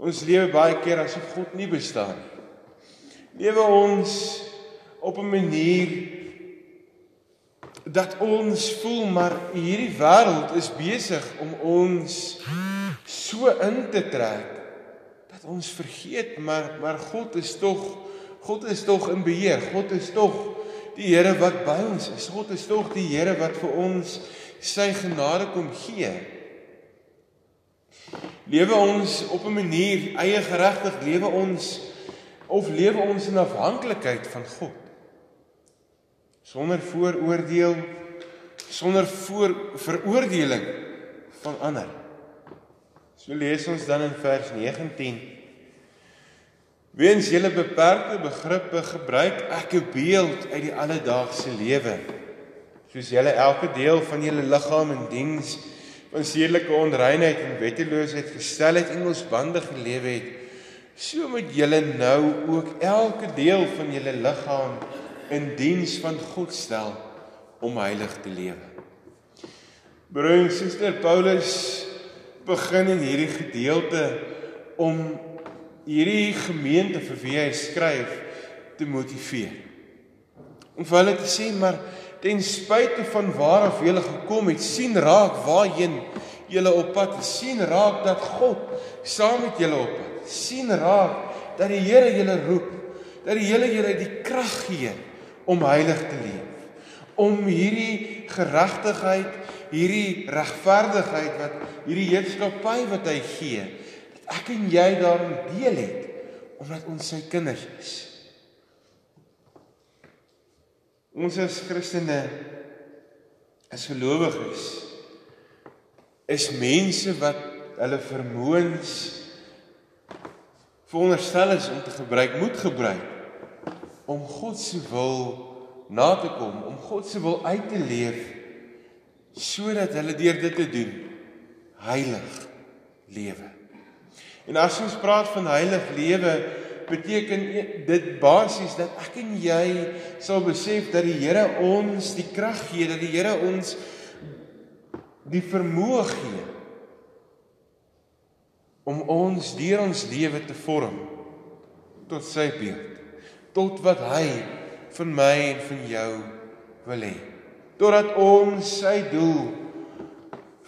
ons lewe baie keer asof God nie bestaan nie lewe ons op 'n manier dat ons voel maar hierdie wêreld is besig om ons so in te trek dat ons vergeet maar maar God is tog God is tog in beheer. God is tog die Here wat by ons is. God is tog die Here wat vir ons sy genade kom gee. Lewe ons op 'n manier eie geregtig lewe ons of lewe ons in afhanklikheid van God? Sonder vooroordeel, sonder voor veroordeling van ander. So lees ons dan in vers 19. Weens julle beperkte begrippe gebruik ek 'n beeld uit die alledaagse lewe. Soos julle elke deel van julle liggaam in diens van sedelike onreinheid en wetteloosheid gestel het en ons bande gelewe het, So moet julle nou ook elke deel van julle liggaam in diens van God stel om heilig te lewe. Broer en suster Paulus begin in hierdie gedeelte om hierdie gemeente vir wie hy skryf te motiveer. Om vir hulle te sê maar ten spyte van waar af julle gekom het, sien raak waarheen julle op pad is, sien raak dat God saam met julle op pad sien raak dat die Here julle roep, dat die Here julle die krag gee om heilig te leef. Om hierdie geregtigheid, hierdie regverdigheid wat hierdie heerskappy wat hy gee, dat ek en jy daarin deel het omdat ons sy kinders is. Ons as Christene as gelowiges is mense wat hulle vermoëns veronderstel is om te gebruik, moet gebruik om God se wil na te kom, om God se wil uit te leef sodat hulle deur dit te doen heilig lewe. En as ons praat van heilig lewe, beteken dit basies dat ek en jy sal besef dat die Here ons die krag gee, dat die Here ons die vermoë gee om ons deur ons lewe te vorm tot sy beeld, tot wat hy van my en van jou wil hê. Totdat ons sy doel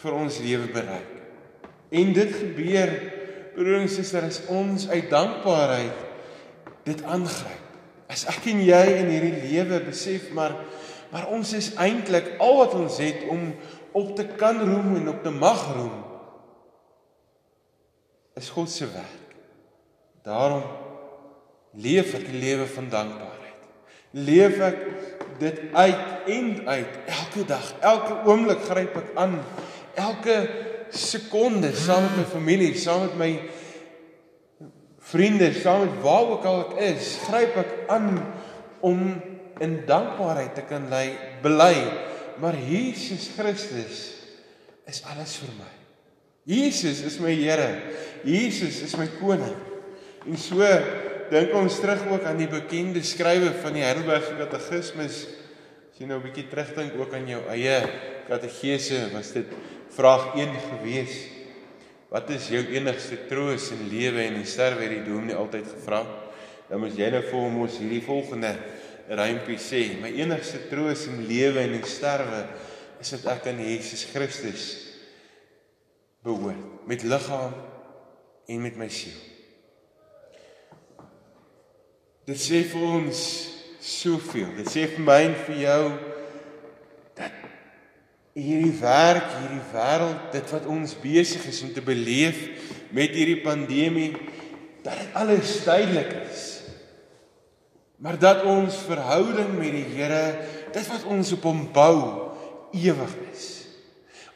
vir ons lewe bereik. En dit gebeur broer en suster as ons uit dankbaarheid dit aangryp. As ek en jy in hierdie lewe besef maar maar ons is eintlik al wat ons het om op te kan roem en op te mag roem is God se werk. Daarom leef ek 'n lewe van dankbaarheid. Leef ek dit uit en uit elke dag, elke oomblik gryp ek aan elke sekonde saam met my familie, saam met my vriende, saam met waar ook al ek is, gryp ek aan om in dankbaarheid te kan lei, bely, maar Jesus Christus is alles vir my. Jesus is my Here. Jesus is my koning. En so dink ons terug ook aan die bekende skrywe van die Heidelbergse Katekismes. As jy nou 'n bietjie terugdink ook aan jou eie katekese, was dit vraag 1 geweest. Wat is jou enigste troos in lewe en in sterwe het die dominee altyd gevra? Dan moet jy nou vir hom ons hierdie volgende rympie sê. My enigste troos in lewe en in sterwe is dat ek aan Jesus Christus behoort met liggaam en met my siel. Dit sê vir ons soveel. Dit sê vir my en vir jou hierdie werk, hierdie wêreld, dit wat ons besig is om te beleef met hierdie pandemie, dat dit alles duidelik is. Maar dat ons verhouding met die Here, dit wat ons op hom bou, ewig is.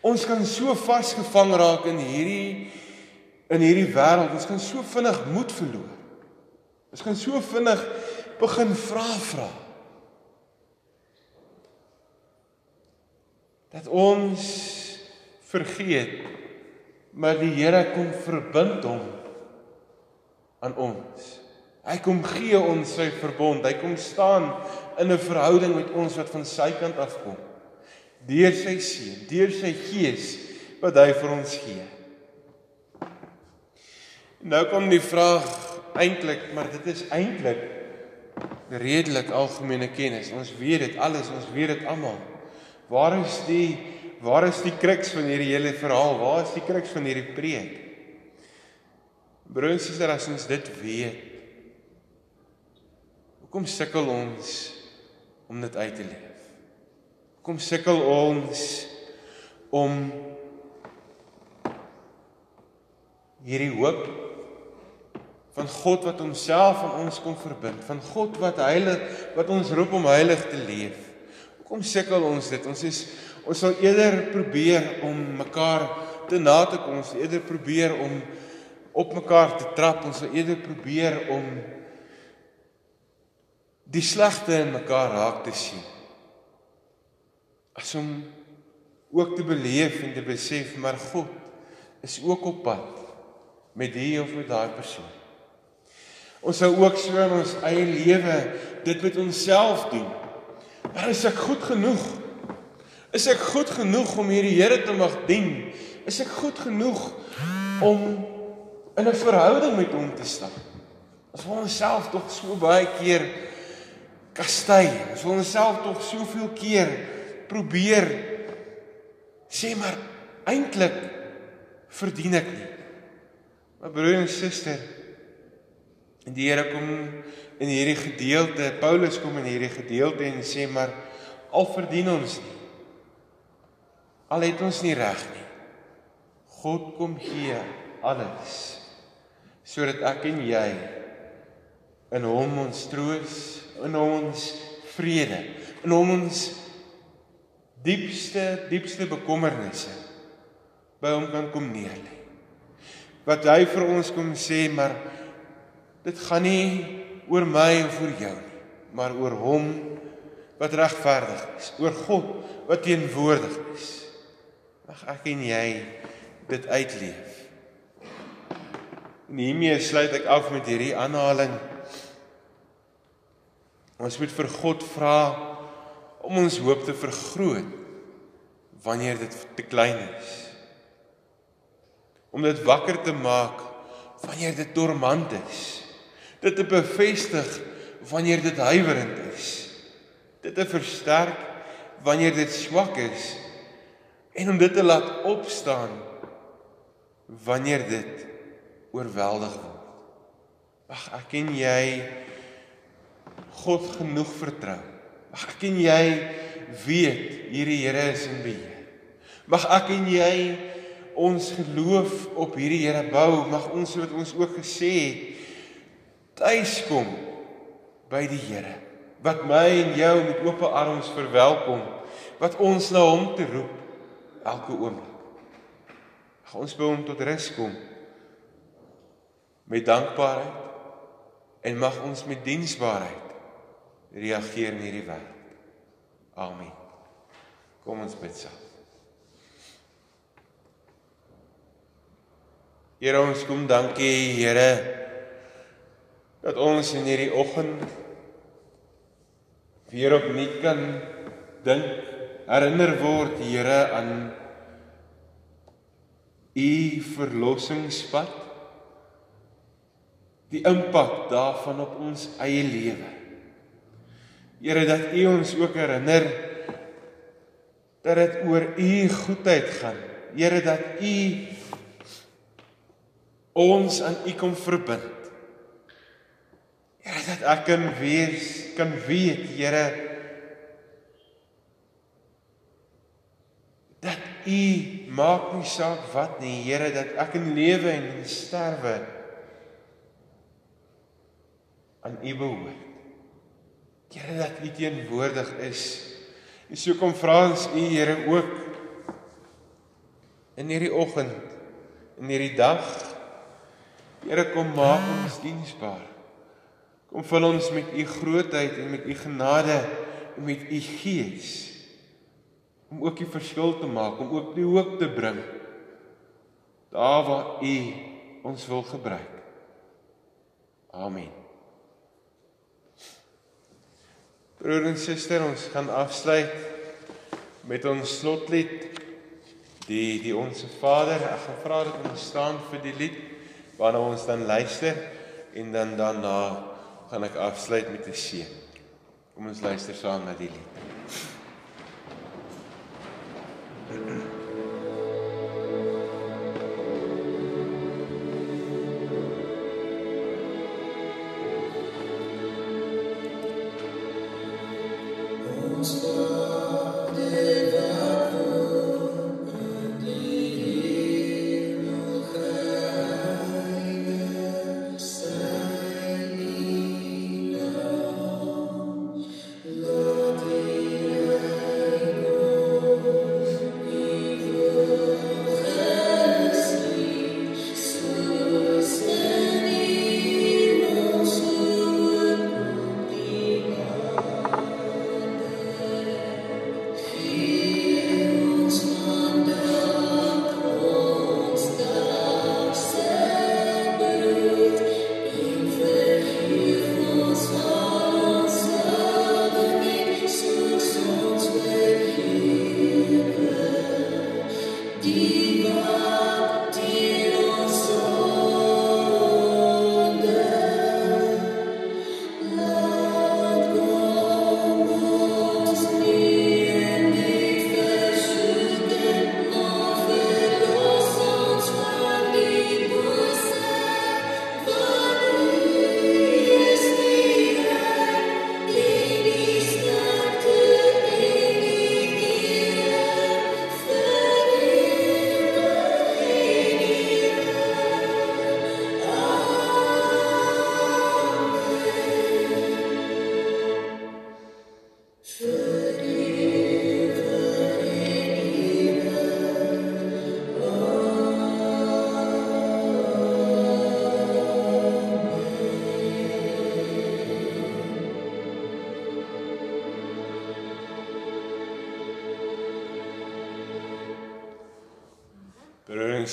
Ons kan so vasgevang raak in hierdie in hierdie wêreld, ons kan so vinnig moed verloor. Ons kan so vinnig begin vra vra. dat ons vergeet maar die Here kom verbind hom aan ons. Hy kom gee ons sy verbond. Hy kom staan in 'n verhouding met ons wat van sy kant af kom. Deur sy seun, deur sy gees wat hy vir ons gee. Nou kom die vraag eintlik, maar dit is eintlik redelik algemene kennis. Ons weet dit alles, ons weet dit almal. Waar is die waar is die kruks van hierdie hele verhaal? Waar is die kruks van hierdie preek? Broers en susters, as ons dit weet, hoekom sukkel ons om dit uit te leef? Hoekom sukkel ons om hierdie hoop van God wat homself aan ons kom verbind, van God wat heilig, wat ons roep om heilig te leef. Kom sukkel ons dit. Ons is ons sal eerder probeer om mekaar te na te kom. Ons eerder probeer om op mekaar te trap. Ons sal eerder probeer om die slegte in mekaar raak te sien. As om ook te beleef en te besef maar God is ook op pad met die of met daai persoon. Ons sou ook so in ons eie lewe dit met onsself doen. Maar is ek goed genoeg? Is ek goed genoeg om hierdie Here te mag dien? Is ek goed genoeg om in 'n verhouding met hom te staan? Ons wil onsself tog so baie keer kastei. Ons wil onsself tog soveel keer probeer sê maar eintlik verdien ek nie. Maar broer en suster, en die Here kom in hierdie gedeelte, Paulus kom in hierdie gedeelte en sê maar al verdien ons nie. Al het ons nie reg nie. God kom gee alles sodat ek en jy in hom ons troos, in ons vrede in hom ons diepste diepste bekommernisse by hom kan kom neerlê. Wat hy vir ons kom sê, maar dit gaan nie oor my of oor jou nie, maar oor hom wat regverdig is, oor God wat teenwoordig is. Mag ek en jy dit uitleef. En hiermee sluit ek af met hierdie aanhaling. Ons moet vir God vra om ons hoop te vergroot wanneer dit te klein is. Om dit wakker te maak wanneer dit dormant is. Dit te bevestig wanneer dit huiwerend is. Dit te versterk wanneer dit swak is en om dit te laat opstaan wanneer dit oorweldig word. Ag ek ken jy God genoeg vertrou. Ag ek ken jy weet hierdie Here is in beheer. Mag ek en jy ons geloof op hierdie Here bou. Mag ons wat ons ook gesê het tuis kom by die Here wat my en jou met oop arms verwelkom, wat ons na hom te roep elke oomblik. Gaan ons by hom tot rus kom met dankbaarheid en mag ons met diensbaarheid reageer in hierdie wêreld. Amen. Kom ons bid saam. Here ons kom dankie Here dat ons in hierdie oggend weer opnuut kan dink herinner word Here aan u verlossingspad die impak daarvan op ons eie lewe. Here dat U ons ook herinner dat dit oor U goedheid gaan. Here dat U ons aan U kom verbind. Here dat ek kan wees, kan weet, Here dat U maak nie saak wat nie, Here dat ek in lewe en in sterwe aan U behoort. Here dat U teenwoordig is. En so kom vra ons U Here ook in hierdie oggend, in hierdie dag. Here kom maak ons diensbaar. Kom vul ons met U grootheid en met U genade en met U gees om ook die verskil te maak, om ook die hoop te bring daar waar U ons wil gebruik. Amen. Broer en suster, ons gaan afsluit met ons slotlied die die onsse Vader. Ek gaan vra dat ons staan vir die lied waarna ons dan luister en dan daarna gaan ek afsluit met 'n seën. Kom ons luister saam na die lied. Thank you.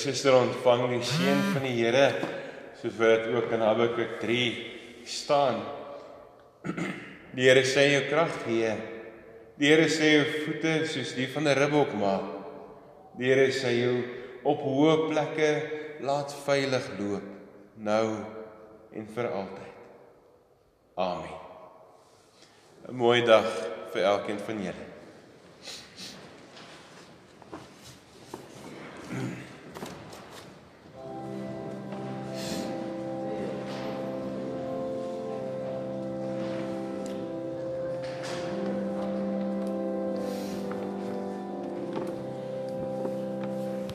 Suster ontvang die seën van die Here soos wat dit ook in Habakuk 3 staan. Die Here sê jou krag gee. Die Here sê jou voete soos die van 'n ribbok maak. Die Here sê jou op hoë plekke laat veilig loop nou en vir altyd. Amen. 'n Mooi dag vir elkeen van julle.